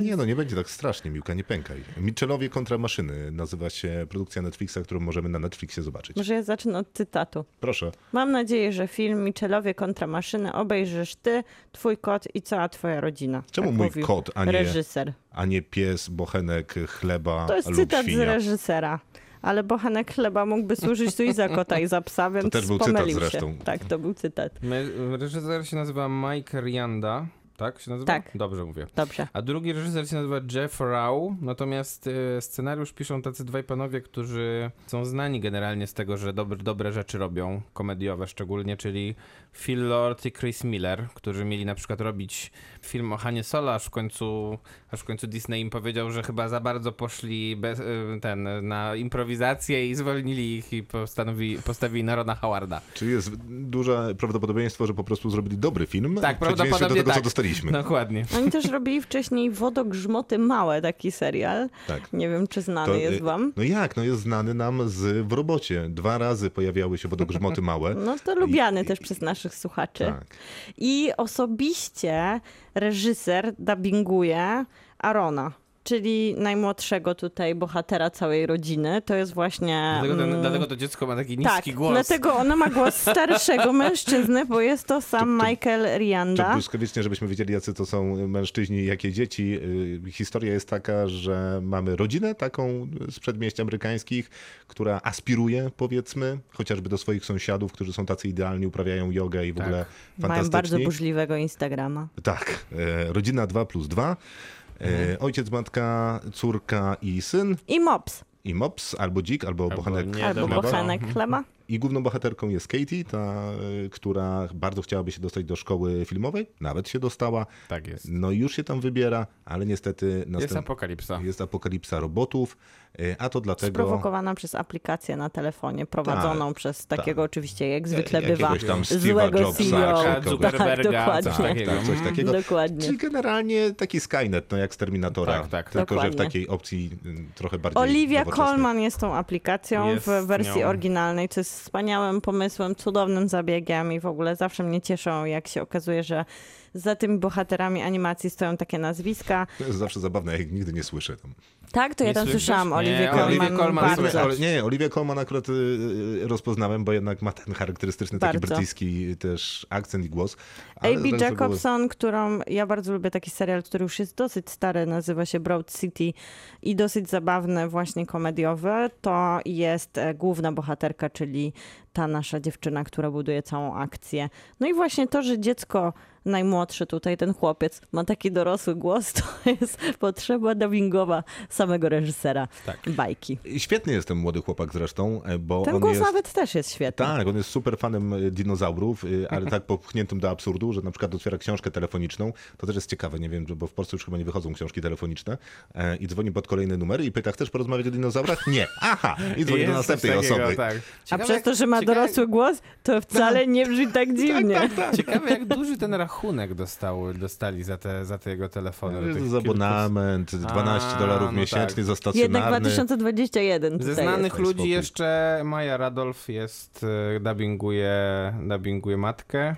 Nie no, nie będzie tak strasznie, Miłka, nie pękaj. Mitchellowie kontra maszyny nazywa się produkcja Netflixa, którą możemy na Netflixie zobaczyć. Może ja zacznę od cytatu. Proszę. Mam nadzieję, że film Michelowie kontra maszyny obejrzysz ty, twój kot i cała twoja rodzina. Czemu tak mój mówił kot, a nie- Reżyser. A nie pies, bochenek, chleba To jest lub cytat z świnia. reżysera. Ale bochenek chleba mógłby służyć tu i za kota, i za psa, więc też był cytat zresztą. się. Tak, to był cytat. My, reżyser się nazywa Mike Rianda, tak się nazywa? Tak. Dobrze mówię. Dobrze. A drugi reżyser się nazywa Jeff Rau, natomiast e, scenariusz piszą tacy dwaj panowie, którzy są znani generalnie z tego, że dobre, dobre rzeczy robią, komediowe szczególnie, czyli Phil Lord i Chris Miller, którzy mieli na przykład robić film o Hanie Solo, aż w końcu, aż w końcu Disney im powiedział, że chyba za bardzo poszli bez, e, ten, na improwizację i zwolnili ich i postanowili, postawili na Rona Howarda. Czyli jest duże prawdopodobieństwo, że po prostu zrobili dobry film. Tak, przeciwieństwie do prawdopodobnie tego, co tak. Dostaliśmy. Dokładnie. Oni też robili wcześniej Wodogrzmoty Małe, taki serial. Tak. Nie wiem, czy znany To, jest y, wam. No jak? No jest znany nam z w robocie. Dwa razy pojawiały się wodogrzmoty małe. No to lubiany I- też przez naszych słuchaczy. Tak. I osobiście reżyser dubbinguje Arona, czyli najmłodszego tutaj bohatera całej rodziny. To jest właśnie... Dlatego, ten, mm, dlatego to dziecko ma taki niski tak, głos. dlatego ona ma głos starszego mężczyzny, bo jest to sam To- to- Michael To Rianda. błyskawicznie, żebyśmy wiedzieli, jacy to są mężczyźni i jakie dzieci. Y, Historia jest taka, że mamy rodzinę taką z przedmieść amerykańskich, która aspiruje, powiedzmy, chociażby do swoich sąsiadów, którzy są tacy idealni, uprawiają jogę i w Tak. ogóle Mają bardzo fantastyczni. burzliwego Instagrama. Tak, e, rodzina 2 plus 2. E, ojciec, matka, córka i syn. I Mops, I mops, albo dzik, albo, Albo bochenek nie, albo bochenek chleba. I główną bohaterką jest Katie, ta, y, która bardzo chciałaby się dostać do szkoły filmowej, nawet się dostała. Tak jest. No i już się tam wybiera, ale niestety Jest następ... apokalipsa. jest apokalipsa robotów, y, a to dlatego... Sprowokowana przez aplikację na telefonie, prowadzoną przez takiego tak. oczywiście, jak zwykle bywa, tam Steve'a złego Jobsa, CEO. Tak. Zuckerberga, dokładnie. coś takiego. Tak, coś takiego. Dokładnie. Czyli generalnie taki Skynet, no jak z Terminatora, Tak, tak. tylko że w Dokładnie. takiej opcji y, trochę bardziej Olivia. Colman jest tą aplikacją Jest w wersji nią. oryginalnej, co jest wspaniałym pomysłem, cudownym zabiegiem i w ogóle zawsze mnie cieszą, jak się okazuje, że za tymi bohaterami animacji stoją takie nazwiska. To jest zawsze zabawne, ja ich nigdy nie słyszę. Tam. Tak, to ja tam słyszysz? słyszałam Oliwię Colman, Colman bardzo. nie, Olivia Colman akurat y, y, rozpoznałem, bo jednak ma ten charakterystyczny taki Bardzo. brytyjski też akcent i głos. A.B. reszta było- Jacobson, którą ja bardzo lubię taki serial, który już jest dosyć stary, nazywa się Broad City i dosyć zabawny, właśnie komediowy, to jest e, główna bohaterka, czyli ta nasza dziewczyna, która buduje całą akcję. No i właśnie to, że dziecko najmłodsze tutaj, ten chłopiec, ma taki dorosły głos, to jest potrzeba dubbingowa samego reżysera Tak. bajki. I Świetny jest ten młody chłopak zresztą, e, bo Ten on głos jest... nawet też jest świetny. Tak, on jest super fanem e, dinozaurów, y, ale tak popchniętym do absurdu, że na przykład otwiera książkę telefoniczną. To też jest ciekawe, nie wiem, bo w Polsce już chyba nie wychodzą książki telefoniczne. e, I dzwoni pod kolejny numer i pyta, chcesz porozmawiać o dinozaurach? Nie. Aha! I dzwoni Jest do następnej takiego, osoby. Tak. A Ciekawe, przez jak- to, że ma dorosły głos, to wcale nie brzmi tak dziwnie. Ciekawe, jak duży ten rachunek dostał, dostali za te, za te jego telefony. Jest kilku- abonament, 12 A, dolarów no miesięcznie tak. za Jednak stacjonarny. 2021 Ze znanych jest. Ludzi jeszcze Maja Radolf jest, e, dubbinguje, dubbinguje matkę.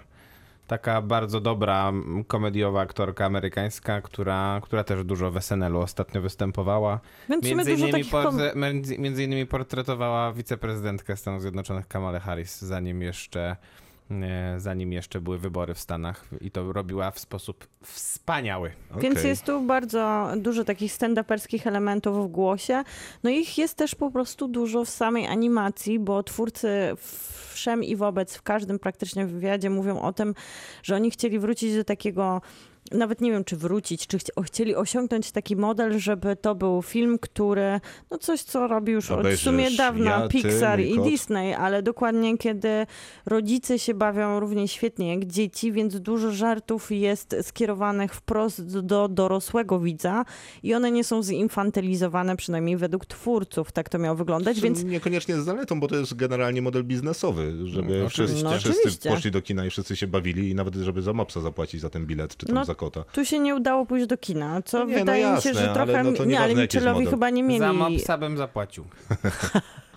Taka bardzo dobra komediowa aktorka amerykańska, która, która też dużo w SNL-u ostatnio występowała. Więc Między innymi, portre- między, między innymi portretowała wiceprezydentkę Stanów Zjednoczonych Kamala Harris, zanim jeszcze, zanim jeszcze były wybory w Stanach i to robiła w sposób wspaniały. Więc Okej. jest tu bardzo dużo takich stand-uperskich elementów w głosie. No i ich jest też po prostu dużo w samej animacji, bo twórcy wszem i wobec w każdym praktycznie wywiadzie mówią o tym, że oni chcieli wrócić do takiego nawet nie wiem, czy wrócić, czy chci- chcieli osiągnąć taki model, żeby to był film, który, no coś, co robi już od w sumie dawna ja, ty, Pixar mój i kot. Disney, ale dokładnie kiedy rodzice się bawią równie świetnie jak dzieci, więc dużo żartów jest skierowanych wprost do dorosłego widza i one nie są zinfantylizowane, przynajmniej według twórców, tak to miało wyglądać, więc Niekoniecznie z zaletą, bo to jest generalnie model biznesowy, żeby No, wszyscy, no, wszyscy poszli do kina i wszyscy się bawili i nawet żeby za mopsa zapłacić za ten bilet, czy tam No, za kota. tu się nie udało pójść do kina, co No nie, no wydaje mi się, jasne, że ale trochę, no to nie, ale model. chyba nie mieli... Za mopsa bym zapłacił.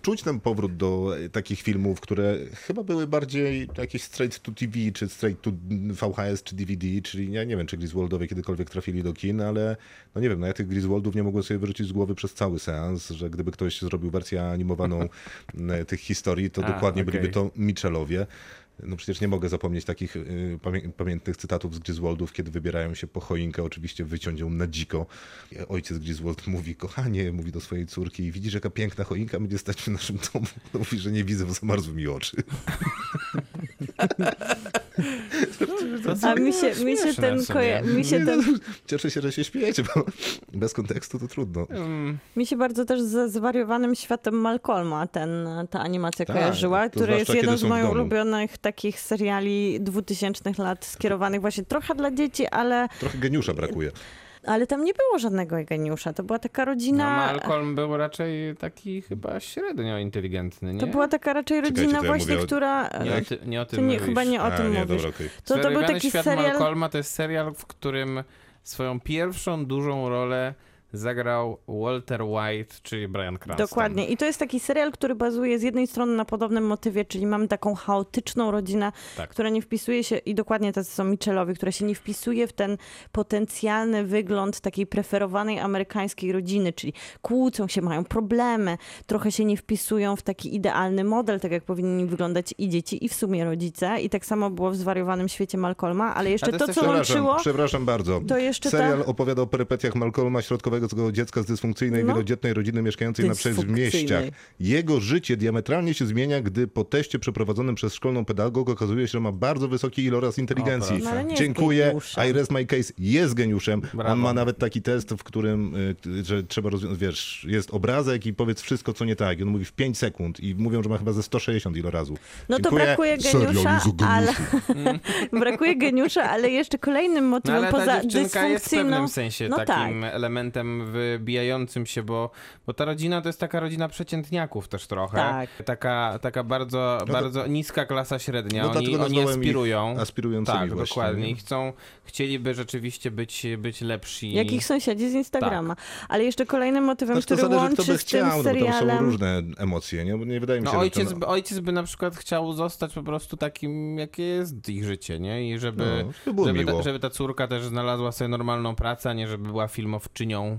Czuć ten powrót do e, takich filmów, które chyba były bardziej jakieś straight to TV, czy straight to VHS, czy DVD, czyli ja nie wiem, czy Griswoldowie kiedykolwiek trafili do kin, ale no nie wiem, no ja tych Griswoldów nie mogłem sobie wyrzucić z głowy przez cały seans, że gdyby ktoś zrobił wersję animowaną m, tych historii, to A, dokładnie okej. byliby to Mitchellowie. No przecież nie mogę zapomnieć takich y, pamię pamiętnych cytatów z Griswoldów, kiedy wybierają się po choinkę, oczywiście wyciąć ją na dziko. Ojciec Griswold mówi, kochanie, mówi do swojej córki, widzisz jaka piękna choinka będzie stać w naszym domu? No, mówi, że nie widzę, bo zamarzły mi oczy. A mi się, mi się ten, mi się Nie, ten, no, Cieszę się, że się śmiejecie, bo bez kontekstu to trudno. Mm, mi się bardzo też ze zwariowanym światem Malcolma ten, ta animacja Tak, kojarzyła, to która jest jedną z moich ulubionych takich seriali 2000 lat skierowanych właśnie trochę dla dzieci, ale, Trochę geniusza brakuje. ale tam nie było żadnego geniusza. To była taka no, rodzina... Malcolm był raczej taki chyba średnio inteligentny, nie? to była taka raczej Czekajcie, rodzina ja właśnie, o- która... Nie o, ty, nie o tym To nie, chyba nie o A, tym nie, mówisz. dobra, okej. To, to był taki świat serial... Malcolma to jest serial, w którym swoją pierwszą dużą rolę zagrał Walter White, czyli Brian Cranston. Dokładnie. I to jest taki serial, który bazuje z jednej strony na podobnym motywie, czyli mamy taką chaotyczną rodzinę, Tak. która nie wpisuje się, i dokładnie tacy są Mitchellowie, która się nie wpisuje w ten potencjalny wygląd takiej preferowanej amerykańskiej rodziny, czyli kłócą się, mają problemy, trochę się nie wpisują w taki idealny model, tak jak powinni wyglądać i dzieci, i w sumie rodzice. I tak samo było w zwariowanym świecie Malcolma, ale jeszcze to to, co Przepraszam, łączyło... przepraszam bardzo. To jeszcze ta- Serial opowiada o perypetiach Malcolma, środkowego dziecka z dysfunkcyjnej, No. wielodzietnej rodziny mieszkającej na przedmieściach. Jego życie diametralnie się zmienia, gdy po teście przeprowadzonym przez szkolną pedagog okazuje się, że ma bardzo wysoki iloraz inteligencji. O. No, Dziękuję. I rest my case. Jest geniuszem. Brawo. On ma nawet taki test, w którym y, że trzeba rozwiązać, wiesz, jest obrazek i powiedz wszystko, co nie tak. I on mówi w 5 sekund i mówią, że ma chyba ze 160 ilorazu. No to Dziękuję. brakuje Serial geniusza, jest o geniuszu. ale brakuje geniusza, ale jeszcze kolejnym No motywem ale poza ta dziewczynka jest w dysfunkcyjną... pewnym sensie no takim tak. elementem wybijającym się, bo, bo ta rodzina to jest taka rodzina przeciętniaków też trochę. Tak. Taka, taka bardzo, to- bardzo niska klasa średnia. No oni dlatego oni ich aspirują. aspirującymi Tak, właśnie, dokładnie. nie? I chcą, chcieliby rzeczywiście być, być lepsi. Jak ich sąsiedzi z Instagrama. Ale jeszcze kolejnym motywem, Znaczy, to który zależy, łączy z tym chciał, no, bo tam są serialem... różne emocje, nie? Bo nie wydaje mi się, No że ojciec, ten... by, ojciec by na przykład chciał zostać po prostu takim, jakie jest ich życie, nie? I żeby, No, żeby, miło. ta, żeby ta córka też znalazła sobie normalną pracę, a nie żeby była filmowczynią.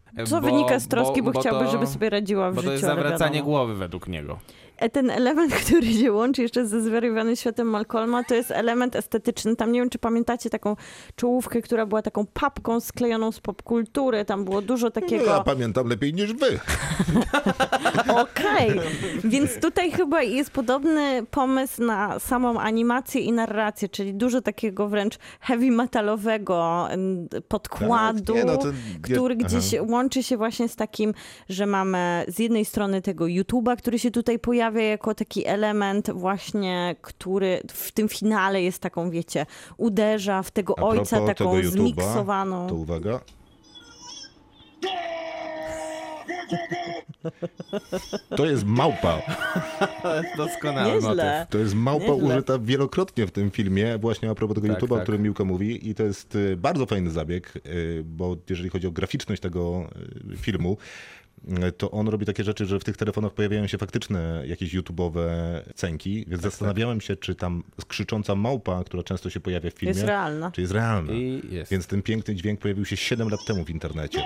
Co Bo- wynika z troski, bo, chciałby, to- żeby sobie radziła w Bo życiu. to jest ale zawracanie wiadomo. głowy według niego. E, Ten element, który się łączy jeszcze ze zwariowanym światem Malcolma, to jest element estetyczny. Tam nie wiem, czy pamiętacie taką czołówkę, która była taką papką sklejoną z popkultury. Tam było dużo takiego... No, ja pamiętam lepiej niż wy. Okej, więc tutaj chyba jest podobny pomysł na samą animację i narrację, czyli dużo takiego wręcz heavy metalowego podkładu, Tak, nie, no to- który Aha. gdzieś łączy się właśnie z takim, że mamy z jednej strony tego YouTube'a, który się tutaj pojawia jako taki element właśnie, który w tym finale jest taką, wiecie, uderza w tego ojca taką tego zmiksowaną. To uwaga. To jest małpa. Doskonały Nieźle. To jest małpa Nieźle. użyta wielokrotnie w tym filmie, właśnie a propos tego Tak, YouTube'a, o tak. którym Miłka mówi. I to jest y, bardzo fajny zabieg, y, bo jeżeli chodzi o graficzność tego y, filmu, to on robi takie rzeczy, że w tych telefonach pojawiają się faktyczne jakieś YouTube'owe cenki, więc Tak, zastanawiałem się, czy tam krzycząca małpa, która często się pojawia w filmie, Jest realna. czy jest realna. I jest. Więc ten piękny dźwięk pojawił się 7 lat temu w internecie.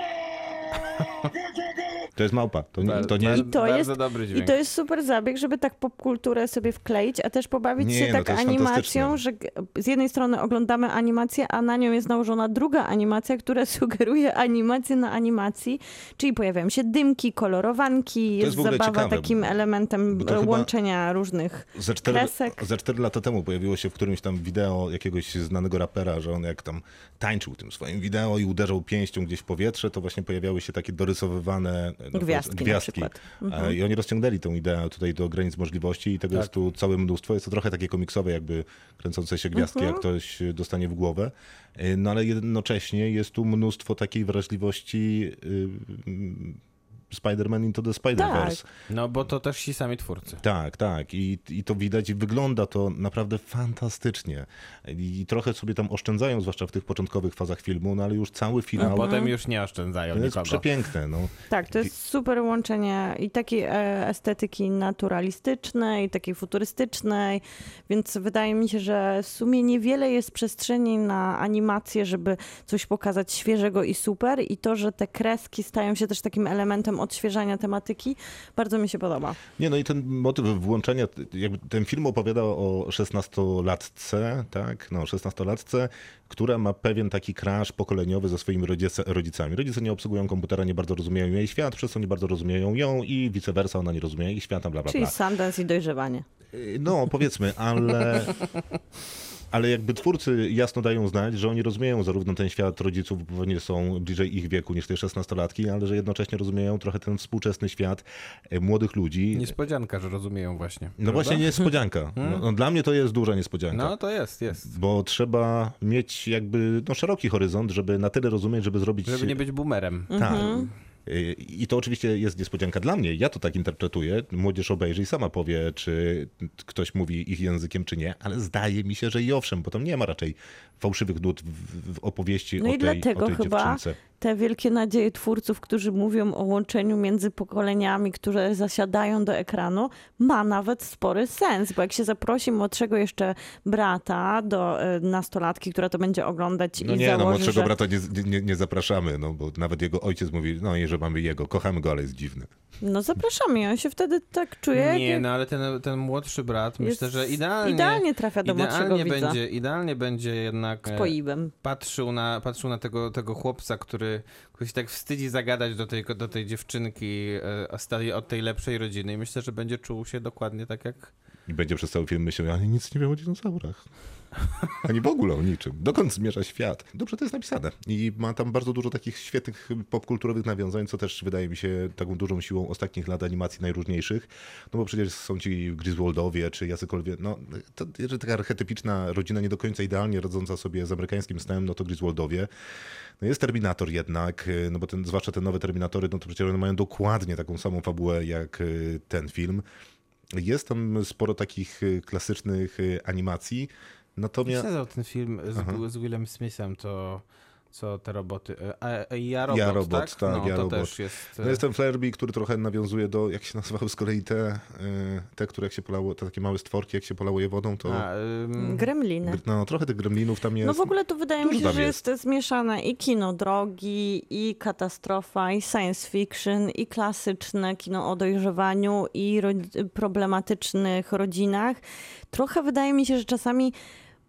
To jest małpa. To nie, to nie Bardzo- I to bardzo jest- I to jest super zabieg, żeby tak popkulturę sobie wkleić, a też pobawić Nie, się no tak to jest animacją, że z jednej strony oglądamy animację, a na nią jest nałożona druga animacja, która sugeruje animację na animacji, czyli pojawiają się dymki, kolorowanki, jest jest zabawa ciekawe, takim elementem to łączenia różnych Ze cztery, kresek. ze cztery lata temu pojawiło się w którymś tam wideo jakiegoś znanego rapera, że on jak tam tańczył tym swoim wideo i uderzał pięścią gdzieś w powietrze, to właśnie pojawiały się takie dorysowywane no, Gwiazdki na gwiazdki. przykład. E, I oni rozciągnęli tę ideę tutaj do granic możliwości i tego Tak. jest tu całe mnóstwo. Jest to trochę takie komiksowe, jakby kręcące się gwiazdki, Mhm. jak ktoś dostanie w głowę. E, No ale jednocześnie jest tu mnóstwo takiej wrażliwości y, Spider-Man Into the Spider-Verse. No bo to też ci sami twórcy. Tak, tak. I, I to widać i wygląda to naprawdę fantastycznie. I trochę sobie tam oszczędzają, zwłaszcza w tych początkowych fazach filmu, no ale już cały A finał potem już nie oszczędzają to jest nikogo. przepiękne. No. Tak, to jest super łączenie i takiej e, estetyki naturalistycznej, takiej futurystycznej, więc wydaje mi się, że w sumie niewiele jest przestrzeni na animację, żeby coś pokazać świeżego i super i to, że te kreski stają się też takim elementem odświeżania tematyki, bardzo mi się podoba. Nie, no i ten motyw włączenia, jakby ten film opowiada o 16-latce, tak, no 16-latce, która ma pewien taki crash pokoleniowy ze swoimi rodzice, rodzicami. Rodzice nie obsługują komputera, nie bardzo rozumieją jej świat, przez co nie bardzo rozumieją ją i vice versa, ona nie rozumie ich świata, bla, bla, Czyli bla. Sundance i dojrzewanie. No, powiedzmy, ale... Ale jakby twórcy jasno dają znać, że oni rozumieją zarówno ten świat rodziców, bo nie są bliżej ich wieku niż te 16-latki, ale że jednocześnie rozumieją trochę ten współczesny świat e, młodych ludzi. Niespodzianka, że rozumieją właśnie. No prawda? właśnie niespodzianka. No, no, dla mnie to jest duża niespodzianka. No to jest, jest. Bo trzeba mieć jakby no, szeroki horyzont, żeby na tyle rozumieć, żeby zrobić... Żeby nie być boomerem. Tak. Mhm. I to oczywiście jest niespodzianka dla mnie. Ja to tak interpretuję. Młodzież obejrzy i sama powie, czy ktoś mówi ich językiem, czy nie, ale zdaje mi się, że i owszem, bo tam nie ma raczej fałszywych nut w, w opowieści No o i tej, dlatego o tej chyba dziewczynce. Te wielkie nadzieje twórców, którzy mówią o łączeniu między pokoleniami, które zasiadają do ekranu, ma nawet spory sens, bo jak się zaprosi młodszego jeszcze brata do e, nastolatki, która to będzie oglądać No i nie, no założy, młodszego że... brata nie, nie, nie zapraszamy, no bo nawet jego ojciec mówi, no i że mamy jego, kochamy go, ale jest dziwny. No zapraszamy, i on się wtedy tak czuje, Nie, jak no ale ten, ten młodszy brat, jest- myślę, że idealnie, idealnie trafia do młodszego idealnie widza. będzie, idealnie będzie jednak z e, poibem. patrzył na, patrzył na tego, tego chłopca, który, który się tak wstydzi zagadać do tej, do tej dziewczynki e, tej- od tej lepszej rodziny i myślę, że będzie czuł się dokładnie tak jak... I będzie przez cały film myślał, ja nic nie wiem o dinozaurach. Ani w ogóle o niczym. Dokąd zmierza świat? Dobrze to jest napisane. I ma tam bardzo dużo takich świetnych popkulturowych nawiązań, co też wydaje mi się taką dużą siłą ostatnich lat animacji najróżniejszych. No bo przecież są ci Griswoldowie, czy jacykolwiek, no to taka archetypiczna rodzina nie do końca idealnie radząca sobie z amerykańskim snem, no to Griswoldowie. No jest Terminator jednak, no bo ten, zwłaszcza te nowe Terminatory, no to przecież one mają dokładnie taką samą fabułę jak y, ten film. Jest tam sporo takich y, klasycznych y, animacji, natomiast... nazywał ten film z, z Willem Smithem, to co te roboty... E, e, e, ja robot, Ja, Robot, tak? tak, no, Ja, to Robot. też jest... No jest ten Flerby, który trochę nawiązuje do, jak się nazywały z kolei te, te które jak się polało, te takie małe stworki, jak się polało je wodą, to... A, ym, Gremliny. gr- No trochę tych gremlinów tam jest. No w ogóle to wydaje mi się, że jest. jest zmieszane i kino drogi, i katastrofa, i science fiction, i klasyczne kino o dojrzewaniu, i ro problematycznych rodzinach. Trochę wydaje mi się, że czasami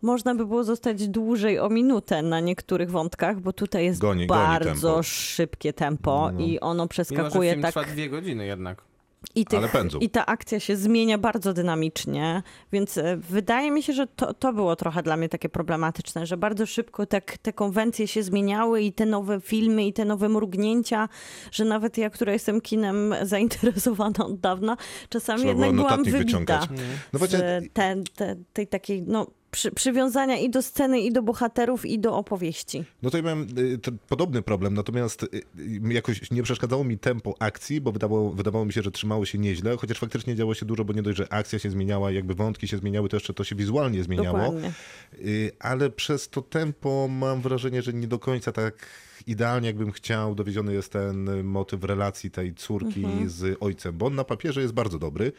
można by było zostać dłużej o minutę na niektórych wątkach, bo tutaj jest Goni- goni bardzo tempo. szybkie tempo No. i ono mimo, że przeskakuje film tak. trwa dwie godziny jednak. I, tych. I ta akcja się zmienia bardzo dynamicznie, więc e, wydaje mi się, że to, to było trochę dla mnie takie problematyczne, że bardzo szybko tak, te konwencje się zmieniały i te nowe filmy i te nowe mrugnięcia, że nawet ja, która jestem kinem zainteresowana od dawna, czasami Trzeba jednak byłam wybita wyciągać. No właśnie, te, te, tej takiej no, przy, przywiązania i do sceny, i do bohaterów, i do opowieści. No to ja miałem y, podobny problem, natomiast y, y, jakoś nie przeszkadzało mi tempo akcji, bo wydawało, wydawało mi się, że trzymało się nieźle, chociaż faktycznie działo się dużo, bo nie dość, że akcja się zmieniała, jakby wątki się zmieniały, to jeszcze to się wizualnie zmieniało. Y, Ale przez to tempo mam wrażenie, że nie do końca tak idealnie jakbym chciał, dowieziony jest ten motyw relacji tej córki z ojcem, bo on na papierze jest bardzo dobry,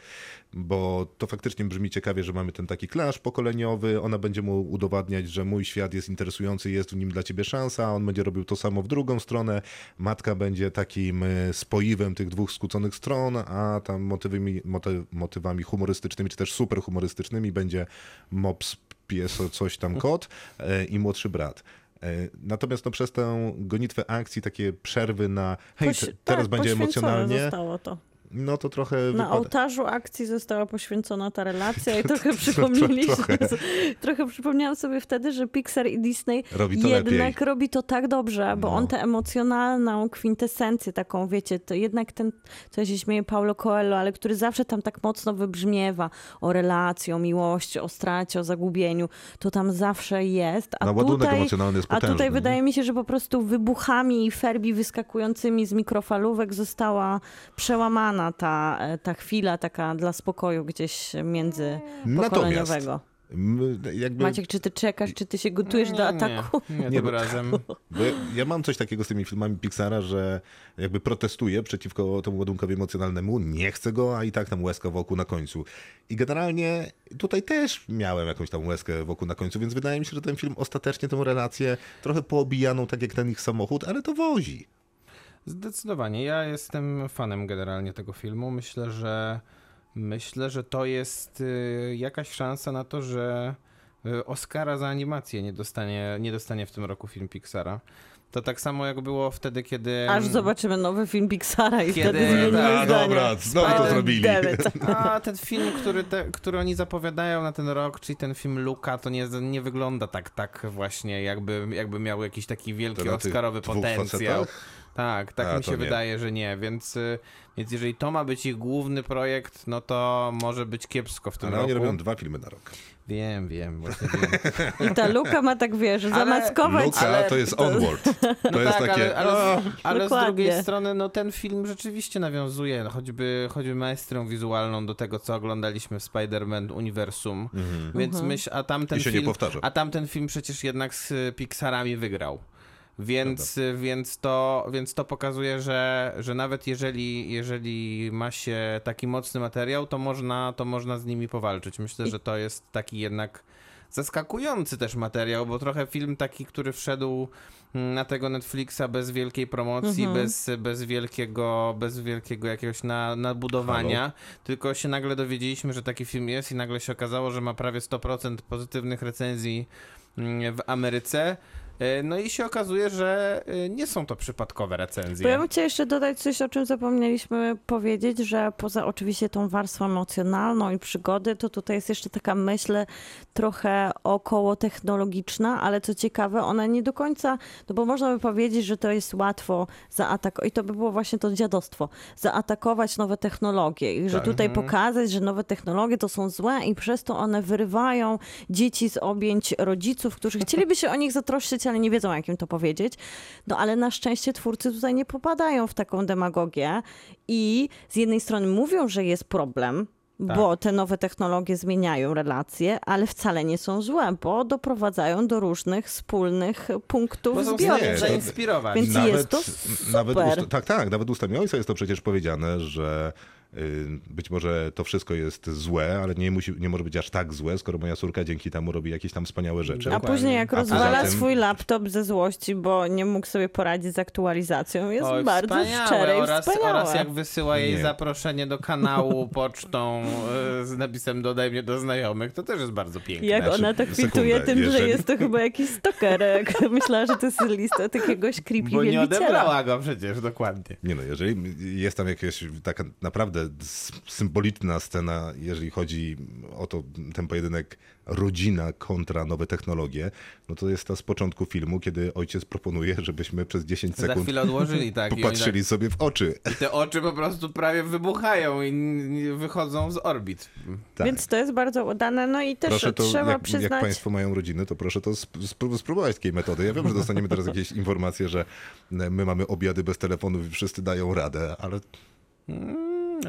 bo to faktycznie brzmi ciekawie, że mamy ten taki clash pokoleniowy, ona będzie mu udowadniać, że mój świat jest interesujący, jest w nim dla ciebie szansa, a on będzie robił to samo w drugą stronę, matka będzie takim e, spoiwem tych dwóch skłóconych stron, a tam motywami, moty, motywami humorystycznymi, czy też super humorystycznymi będzie mops, pies, coś tam kot e, i młodszy brat. E, Natomiast no, przez tę gonitwę akcji, takie przerwy na hej, Poś- teraz tak, będzie emocjonalnie, zostało to. No to trochę Na wypada. ołtarzu akcji została poświęcona ta relacja i trochę przypomnieliśmy, trochę. trochę przypomniałam sobie wtedy, że Pixar i Disney Robi jednak lepiej. robi to tak dobrze, bo No. on tę emocjonalną kwintesencję taką, wiecie, to jednak ten, co ja się śmieje, Paulo Coelho, ale który zawsze tam tak mocno wybrzmiewa o relacji, o miłości, o stracie, o zagubieniu, to tam zawsze jest. A No, ładunek tutaj, emocjonalny jest a potężny, tutaj nie? wydaje mi się, że po prostu wybuchami i ferbi wyskakującymi z mikrofalówek została przełamana ta, e, ta chwila taka dla spokoju gdzieś między Natomiast pokoleniowego. m, jakby, Maciek, czy ty czekasz, czy ty się gotujesz do ataku? Nie, nie, Nie, bo- razem. Bo ja, ja mam coś takiego z tymi filmami Pixara, że jakby protestuję przeciwko temu ładunkowi emocjonalnemu, nie chcę go, a i tak tam łezka wokół na końcu. I generalnie tutaj też miałem jakąś tam łezkę wokół na końcu, więc wydaje mi się, że ten film ostatecznie tę relację trochę poobijaną, tak jak ten ich samochód, ale to wozi. Zdecydowanie. Ja jestem fanem generalnie tego filmu. Myślę, że myślę, że to jest y, jakaś szansa na to, że y, Oscara za animację nie dostanie, nie dostanie w tym roku film Pixara. To tak samo jak było wtedy, kiedy. Aż zobaczymy nowy film Pixara i Kiedy- wtedy zmienimy A, zdanie. dobra, znowu to zrobili. Dammit. A ten film, który, te, który oni zapowiadają na ten rok, czyli ten film Luka, to nie, nie wygląda tak, tak właśnie, jakby, jakby miał jakiś taki wielki Oscarowy potencjał. facetach? Tak, tak A, mi to się nie. wydaje, że nie, więc, y, więc jeżeli to ma być ich główny projekt, no to może być kiepsko w tym Ale roku. oni robią dwa filmy na rok. Wiem, wiem, właśnie wiem. I ta luka ma tak, wiesz, Ale- zamaskować... Luka ale- to jest Onward. To No jest tak, takie... ale, ale, "A, ale z drugiej strony, no ten film rzeczywiście nawiązuje no, choćby, choćby maestrą wizualną do tego, co oglądaliśmy w Spider-Man Uniwersum. Więc myśl, a tamten Mhm. I się nie film, powtarza. a tamten film przecież jednak z Pixarami wygrał. Więc, więc, to, więc to pokazuje, że, że nawet jeżeli, jeżeli ma się taki mocny materiał, to można, to można z nimi powalczyć. Myślę, że to jest taki jednak zaskakujący też materiał, bo trochę film taki, który wszedł na tego Netflixa bez wielkiej promocji, bez, bez wielkiego, bez wielkiego jakiegoś na, nabudowania, tylko się nagle dowiedzieliśmy, że taki film jest i nagle się okazało, że ma prawie 100% pozytywnych recenzji mm, w Ameryce. E, No i się okazuje, że e, nie są to przypadkowe Bo ja recenzje. bym chciała jeszcze dodać coś, o czym zapomnieliśmy powiedzieć, że poza oczywiście tą warstwą emocjonalną i przygody, to tutaj jest jeszcze taka myśl trochę około technologiczna, ale co ciekawe, ona nie do końca, no bo można by powiedzieć, że to jest łatwo zaatakować, i to by było właśnie to dziadostwo, zaatakować nowe technologie i że tutaj pokazać, że nowe technologie to są złe i przez to one wyrywają dzieci z objęć rodziców, którzy chcieliby się o nich zatroszczyć, ale nie wiedzą, jak im to powiedzieć. No ale na szczęście twórcy tutaj nie popadają w taką demagogię i z jednej strony mówią, że jest problem, bo te nowe technologie zmieniają relacje, ale wcale nie są złe, bo doprowadzają do różnych wspólnych punktów Bo są w zbioru. stanie Nie, to- zainspirować. Więc jest to nawet super. ust, tak, tak, nawet ustami ojca jest to przecież powiedziane, że być może to wszystko jest złe, ale nie, musi, nie może być aż tak złe, skoro moja córka dzięki temu robi jakieś tam wspaniałe rzeczy. A później jak rozwala tym- swój laptop ze złości, bo nie mógł sobie poradzić z aktualizacją, jest Oj, bardzo szczere i oraz, wspaniałe. oraz jak wysyła jej Nie. zaproszenie do kanału pocztą e, z napisem dodaj mnie do znajomych, to też jest bardzo piękne. Jak ona to Sekundę, kwituje tym, że jeżeli- jest to chyba jakiś stalker. jak Myślała, że to jest lista jakiegoś creepy Bo nie wielbiciela. odebrała go przecież, dokładnie. Nie no, jeżeli jest tam jakaś taka naprawdę s- symboliczna scena, jeżeli chodzi o to, ten pojedynek rodzina kontra nowe technologie, no to jest ta z początku filmu, kiedy ojciec proponuje, żebyśmy przez 10 Za sekund chwilę odłożyli, tak. popatrzyli sobie w oczy. Tak, I te oczy po prostu prawie wybuchają i wychodzą z orbit. Tak. Więc to jest bardzo udane. No i też Proszę to, trzeba jak, przyznać... jak Państwo mają rodziny, to proszę to sp- sp- spróbować takiej metody. Ja wiem, że dostaniemy teraz jakieś informacje, że my mamy obiady bez telefonów i wszyscy dają radę, ale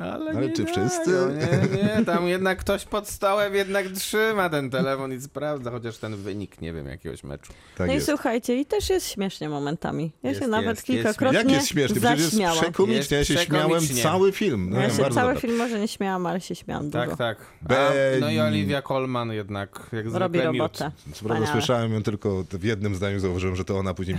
Ale, Ale nie czy wszyscy? Nie, nie, tam jednak ktoś pod stołem jednak trzyma ten telefon i sprawdza, chociaż ten wynik, nie wiem, jakiegoś meczu. Tak no i jest. słuchajcie, i też jest śmiesznie momentami. Ja Jest, się nawet jest, jest kilkakrotnie Jak jest śmieszny? Przecież jest przekomicznie. Ja się Jest śmiałem cały film. No, ja się cały dobra. film może nie śmiałam, ale się śmiałam dużo. Tak, tak. A, Ben- no i Olivia Colman jednak, jak zwykle Robi robotę. Co prawda słyszałem ją tylko w jednym zdaniu, zauważyłem, że to ona później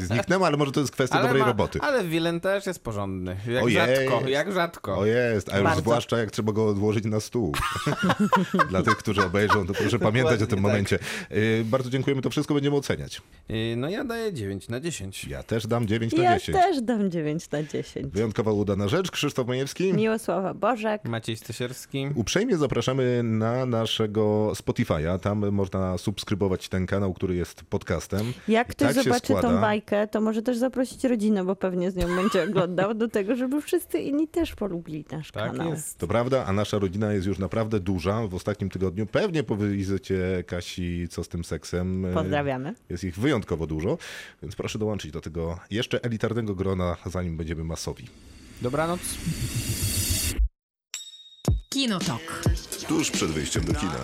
zniknęła, ale może to jest kwestia Ale, dobrej ma, roboty. ale Wilen też jest porządny. Jak O rzadko, jest. jak rzadko. O jest, a już Bardzo. zwłaszcza jak trzeba go odłożyć na stół. Dla tych, którzy obejrzą, to proszę pamiętać o tym tak. momencie. Y, Bardzo dziękujemy, to wszystko będziemy oceniać. Yy, No ja daję 9 na 10. Ja też dam 9 na Ja 10. też dam 9 na 10. Wyjątkowa udana rzecz. Krzysztof Majewski. Miłosława Bożek. Maciej Stosierski. Uprzejmie zapraszamy na naszego Spotify'a. Tam można subskrybować ten kanał, który jest podcastem. Jak I ktoś tak zobaczy składa- tą bajkę, to może też zaprosić rodzinę, bo pewnie z nią będzie oglądał, do tego, żeby wszyscy inni też polubili nasz Tak kanał. jest. To prawda, a nasza rodzina jest już naprawdę duża. W ostatnim tygodniu, pewnie po wizycie Kasi, co z tym seksem, y, Pozdrawiamy. jest ich wyjątkowo dużo, więc proszę dołączyć do tego jeszcze elitarnego grona, zanim będziemy masowi. Dobranoc. Kinotok. Tuż przed wyjściem do kina.